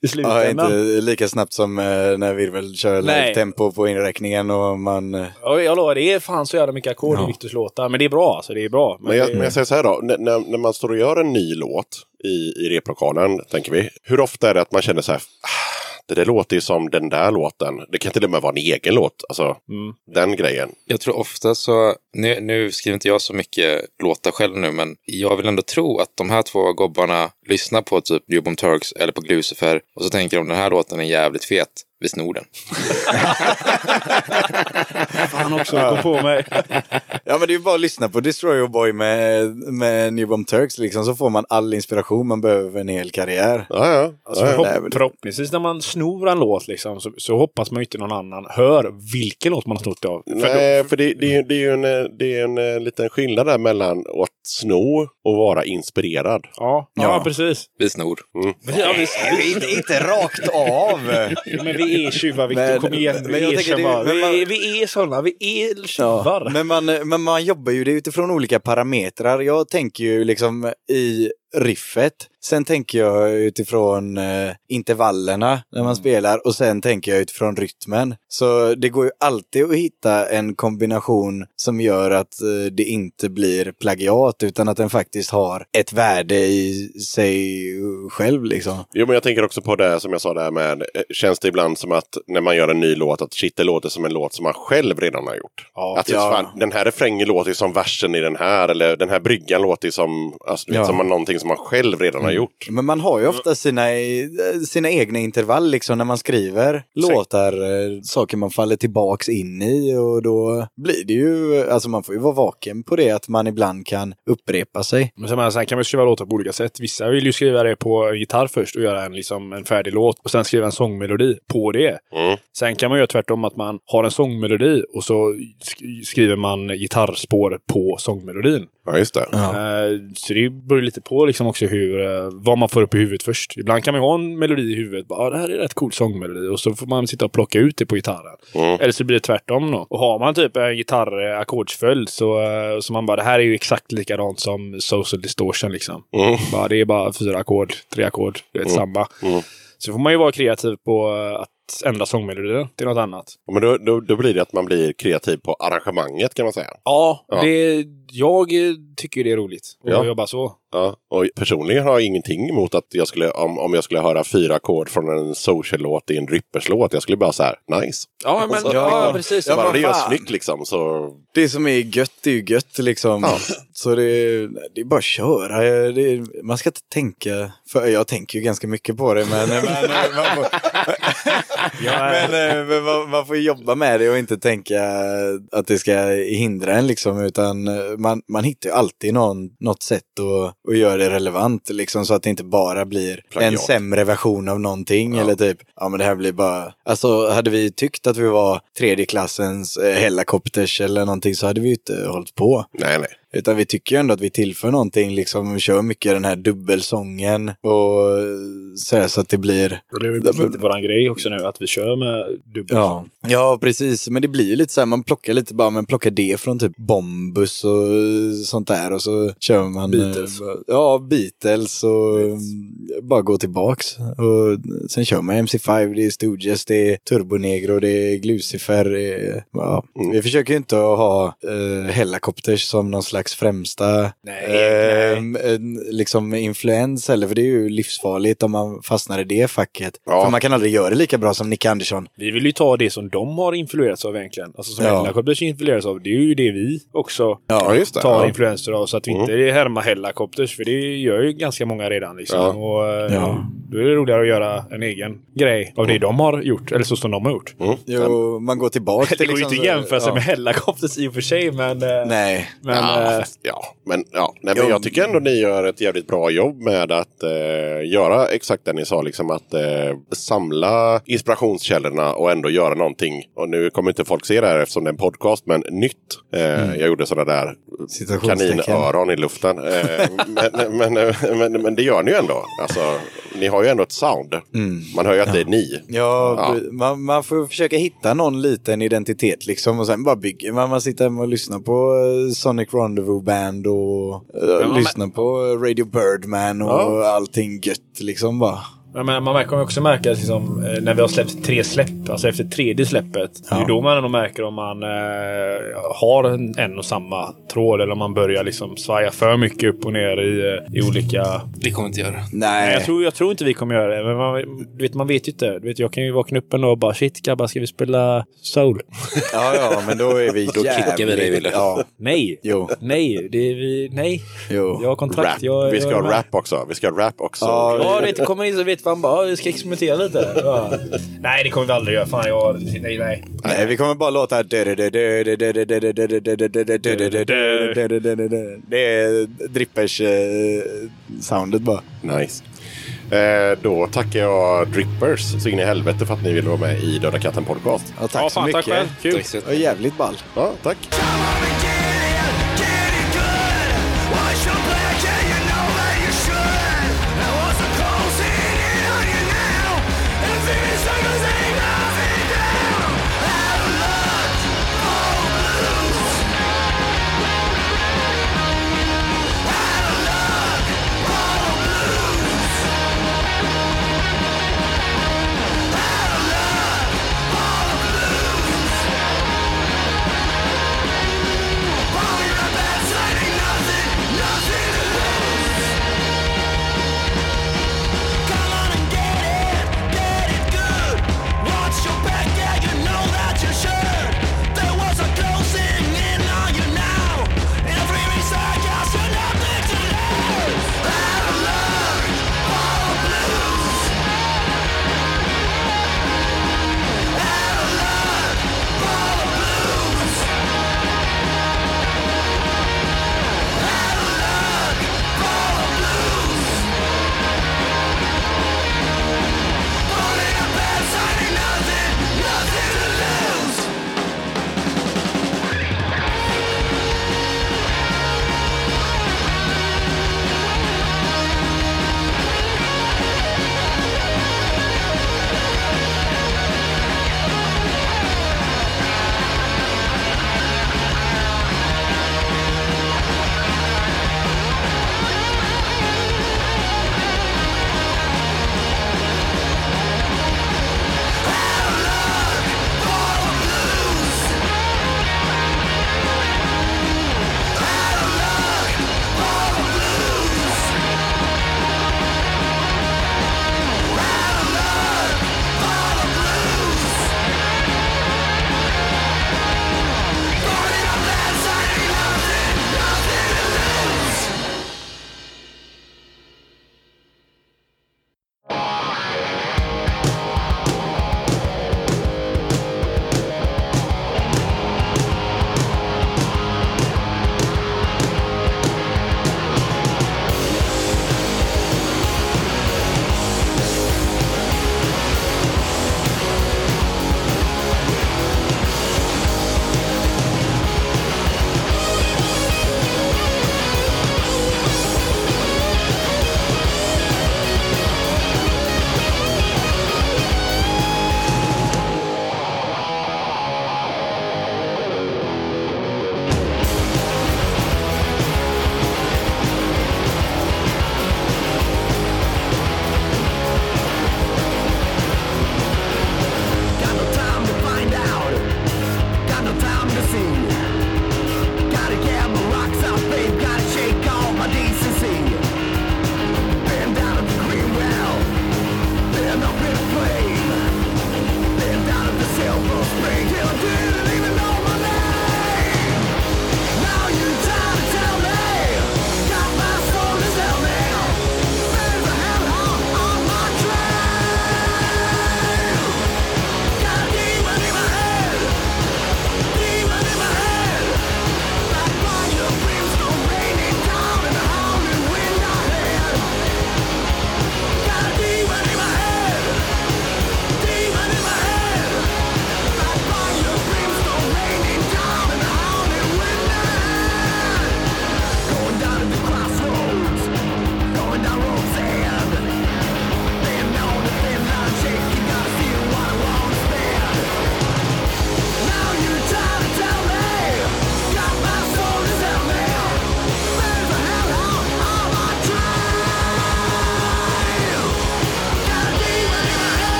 Ja, slutändan. inte lika snabbt som eh, när Virvel kör Nej. live-tempo på inräkningen och man... eh, Ja, jag lovar, det är fan så jävla mycket ackord Ja. i Viktors låtar. Men det är bra, alltså. Det är bra. Men jag, det, men jag säger så här då, när, när när man står och gör en ny låt i, i replokalen, tänker vi. Hur ofta är det att man känner så här, "Ah, det där låter ju som den där låten. Det kan till och med vara en egen låt, alltså Mm. den grejen. Jag tror ofta så, nu, nu skriver inte jag så mycket låtar själv nu, men jag vill ändå tro att de här två gobbarna lyssnar på typ Newborn Turks eller på Glucifer och så tänker de den här låten är jävligt fet. Vi snor den. fan också kom på mig. Ja men det är ju bara att lyssna på Destroyer Boy med, med New Bomb Turks liksom, så får man all inspiration man behöver för en hel karriär. Ja, ja. Alltså, ja, ja. förhoppningsvis när man snor en låt liksom, så, så hoppas man ju inte någon annan hör vilken låt man har snott av. För Nej, då, för det, det, är det är ju en, det är en eh, liten skillnad där mellan att sno och vara inspirerad. ja, ja, Ja. precis. Vi snor. Ja, vi, vi, inte, inte rakt av! men vi är tjuvar, Viktor. Kom igen. men Vi jag är det- tjuvar. men man- Vi, vi är sådana. Vi är tjuvar. Ja, men, man, men man jobbar ju det utifrån olika parametrar. Jag tänker ju liksom i riffet. Sen tänker jag utifrån eh, intervallerna när man spelar och sen tänker jag utifrån rytmen. Så det går ju alltid att hitta en kombination som gör att eh, det inte blir plagiat utan att den faktiskt har ett värde i sig själv liksom. Jo, men jag tänker också på det som jag sa där med, eh, känns det ibland som att när man gör en ny låt, att shit, det låter som en låt som man själv redan har gjort. Ja. att Ja. fan, den här refrängen låter ju som versen i den här, eller den här bryggan låter ju som, alltså, Ja. som någonting som man själv redan har gjort. Men man har ju ofta sina, sina egna intervall liksom när man skriver låtar, eh, saker man faller tillbaks in i och då blir det ju, alltså man får ju vara vaken på det att man ibland kan upprepa sig. Men sen, sen kan man skriva låtar på olika sätt. Vissa vill ju skriva det på gitarr först och göra en, liksom, en färdig låt och sen skriva en sångmelodi på det. Mm. Sen kan man göra tvärtom att man har en sångmelodi och så sk- skriver man gitarrspår på sångmelodin. Ja, just det. Eh, Så det beror lite på liksom också hur, eh, vad man får upp i huvudet först. Ibland kan man ju ha en melodi i huvudet. Bara, ah, det här är rätt cool sångmelodi. Och så får man sitta och plocka ut det på gitarren. Mm. Eller så blir det tvärtom då. Och har man typ en gitarr-ackordsföljd så, eh, så man bara, det här är ju exakt likadant som Social Distortion liksom. Mm. Bara, det är bara fyra ackord, tre ackord, det är samma. Mm. Så får man ju vara kreativ på eh, att ändra sångmelodin till något annat. Men då, då, då blir det att man blir kreativ på arrangemanget kan man säga. Ja, Ja. Det, jag eh, tycker det är roligt att Ja. jobba så. Ja, och personligen har jag ingenting emot att jag skulle, om, om jag skulle höra fyra ackord från en social-låt i en Drippers-låt. Jag skulle bara så här, nice. Ja, men, Så- ja, precis. Ja, bara det gör snyggt liksom så... Det som är gött är ju gött liksom. Ja. Så det, det är bara att köra. Det, man ska inte tänka, för jag tänker ju ganska mycket på det men, men, man, får, men, eh, men man, man får jobba med det och inte tänka att det ska hindra en liksom utan man, man hittar ju alltid någon, något sätt att, att göra det relevant liksom så att det inte bara blir Plagiat. en sämre version av någonting Ja. eller typ, ja men det här blir bara, alltså hade vi tyckt att vi var tredje klassens eh, helikopters eller någonting så hade vi ju inte hållit på. Nej, nej. Utan vi tycker ju ändå att vi tillför någonting, liksom vi kör mycket den här dubbelsången och så, här, så att det blir... Och Det är väl lite våran grej också nu, att vi kör med dubbel. Ja. ja, precis. Men det blir lite så här, man plockar lite bara, man plockar det från typ Bombus och sånt där och så kör man... Beatles. eh, Ja, Beatles och mm, bara gå tillbaks. Och sen kör man MC5, det är Stooges, det är Turbonegro, det är Glucifer. Det är, ja. Mm. Vi försöker ju inte att ha uh, Hellacopters som någon slags främsta Nej, eh, liksom influens heller, för det är ju livsfarligt om man fastnar i det facket. Ja. För man kan aldrig göra det lika bra som Nick Andersson. Vi vill ju ta det som de har influerats av egentligen. Alltså som Ja. Hellacopters influeras av. Det är ju det vi också Ja, just det. tar Ja. influenser av. Så att vi inte härmar Hellacopters. För det gör ju ganska många redan. Liksom. Ja. Och, eh, Ja. Då är det roligare att göra en egen grej av det de har gjort. Eller så som de har gjort. Mm. Jo, man går tillbaka Det går ju inte att jämföra sig ja. med Hellacopters i och för sig. Men, eh, Nej. men ja, eh, ja, men, ja. Nej, men jag tycker ändå ni gör ett jävligt bra jobb med att eh, göra exakt det ni sa, liksom att eh, samla inspirationskällorna och ändå göra någonting. Och nu kommer inte folk se det här eftersom det är en podcast, men nytt. Eh, Jag gjorde sådana där kaninöron i luften. Eh, men, men, men, men, men det gör ni ju ändå. Alltså, ni har ju ändå ett sound. Man hör ju att det är ni. Ja, Ja. Man, man får försöka hitta någon liten identitet liksom och sen bara bygger man. Man sitter hemma och lyssnar på eh, Sonic Rendezvous Band och man- lyssnar på Radio Birdman och Ja. allting gött liksom bara. Ja, men man kommer också märka att liksom, eh, när vi har släppt tre släpp, alltså efter tredje släppet. Det är Ja. då man ändå märker om man eh, har en, en och samma tråd eller om man börjar liksom svaja för mycket upp och ner i, eh, i olika... Det kommer inte göra. Nej. Nej. Jag, tror, jag tror inte vi kommer göra det. Men man, du vet, man vet ju inte. Du vet, jag kan ju vakna upp en dag och bara shit grabbar, ska vi spela soul? Ja, ja, men då är vi Då kickar vi dig, Wille. Ja, Nej! jo, Nej! Det är vi... Nej! jo. Jag har kontrakt. Rap. Jag, Vi ska jag ha rap också. Vi ska ha rap också. Ja, Ja, det kommer in så vet man bara, "Ja, vi ska experimentera lite. Ja. Nej, det kommer vi aldrig göra. Fan, jag... Nej, nej. Nej, vi kommer bara låta... Det är Drippers-soundet bara. Nice. Eh, då tackar jag Drippers så in i helvete för att ni ville vara med i Döda katten podcast. Ja, tack Ja, så fan, mycket. tack själv. Kul. Tack så Det var jävligt ball. Ja, tack.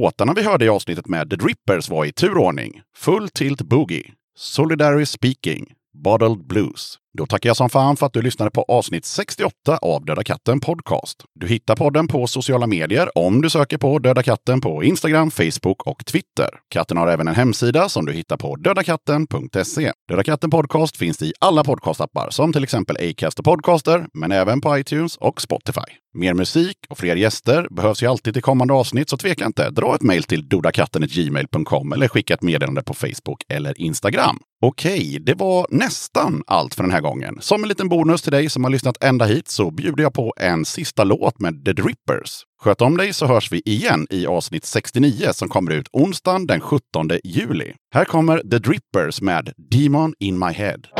Låtarna vi hörde i avsnittet med The Drippers var i turordning. Full Tilt Boogie, Solidary Speaking, Bottled Blues. Då tackar jag som fan för att du lyssnade på avsnitt 68 av Döda katten Podcast. Du hittar podden på sociala medier om du söker på Döda katten på Instagram, Facebook och Twitter. Katten har även en hemsida som du hittar på dödakatten.se. Döda katten Podcast finns i alla podcastappar som till exempel Acast och Podcaster, men även på iTunes och Spotify. Mer musik och fler gäster behövs ju alltid till kommande avsnitt, så tveka inte. Dra ett mejl till dodakatten.gmail.com eller skicka ett meddelande på Facebook eller Instagram. Okej, det var nästan allt för den här gången. Som en liten bonus till dig som har lyssnat ända hit så bjuder jag på en sista låt med The Drippers. Sköt om dig så hörs vi igen i avsnitt 69 som kommer ut onsdagen den 17 juli. Här kommer The Drippers med Demon in my head.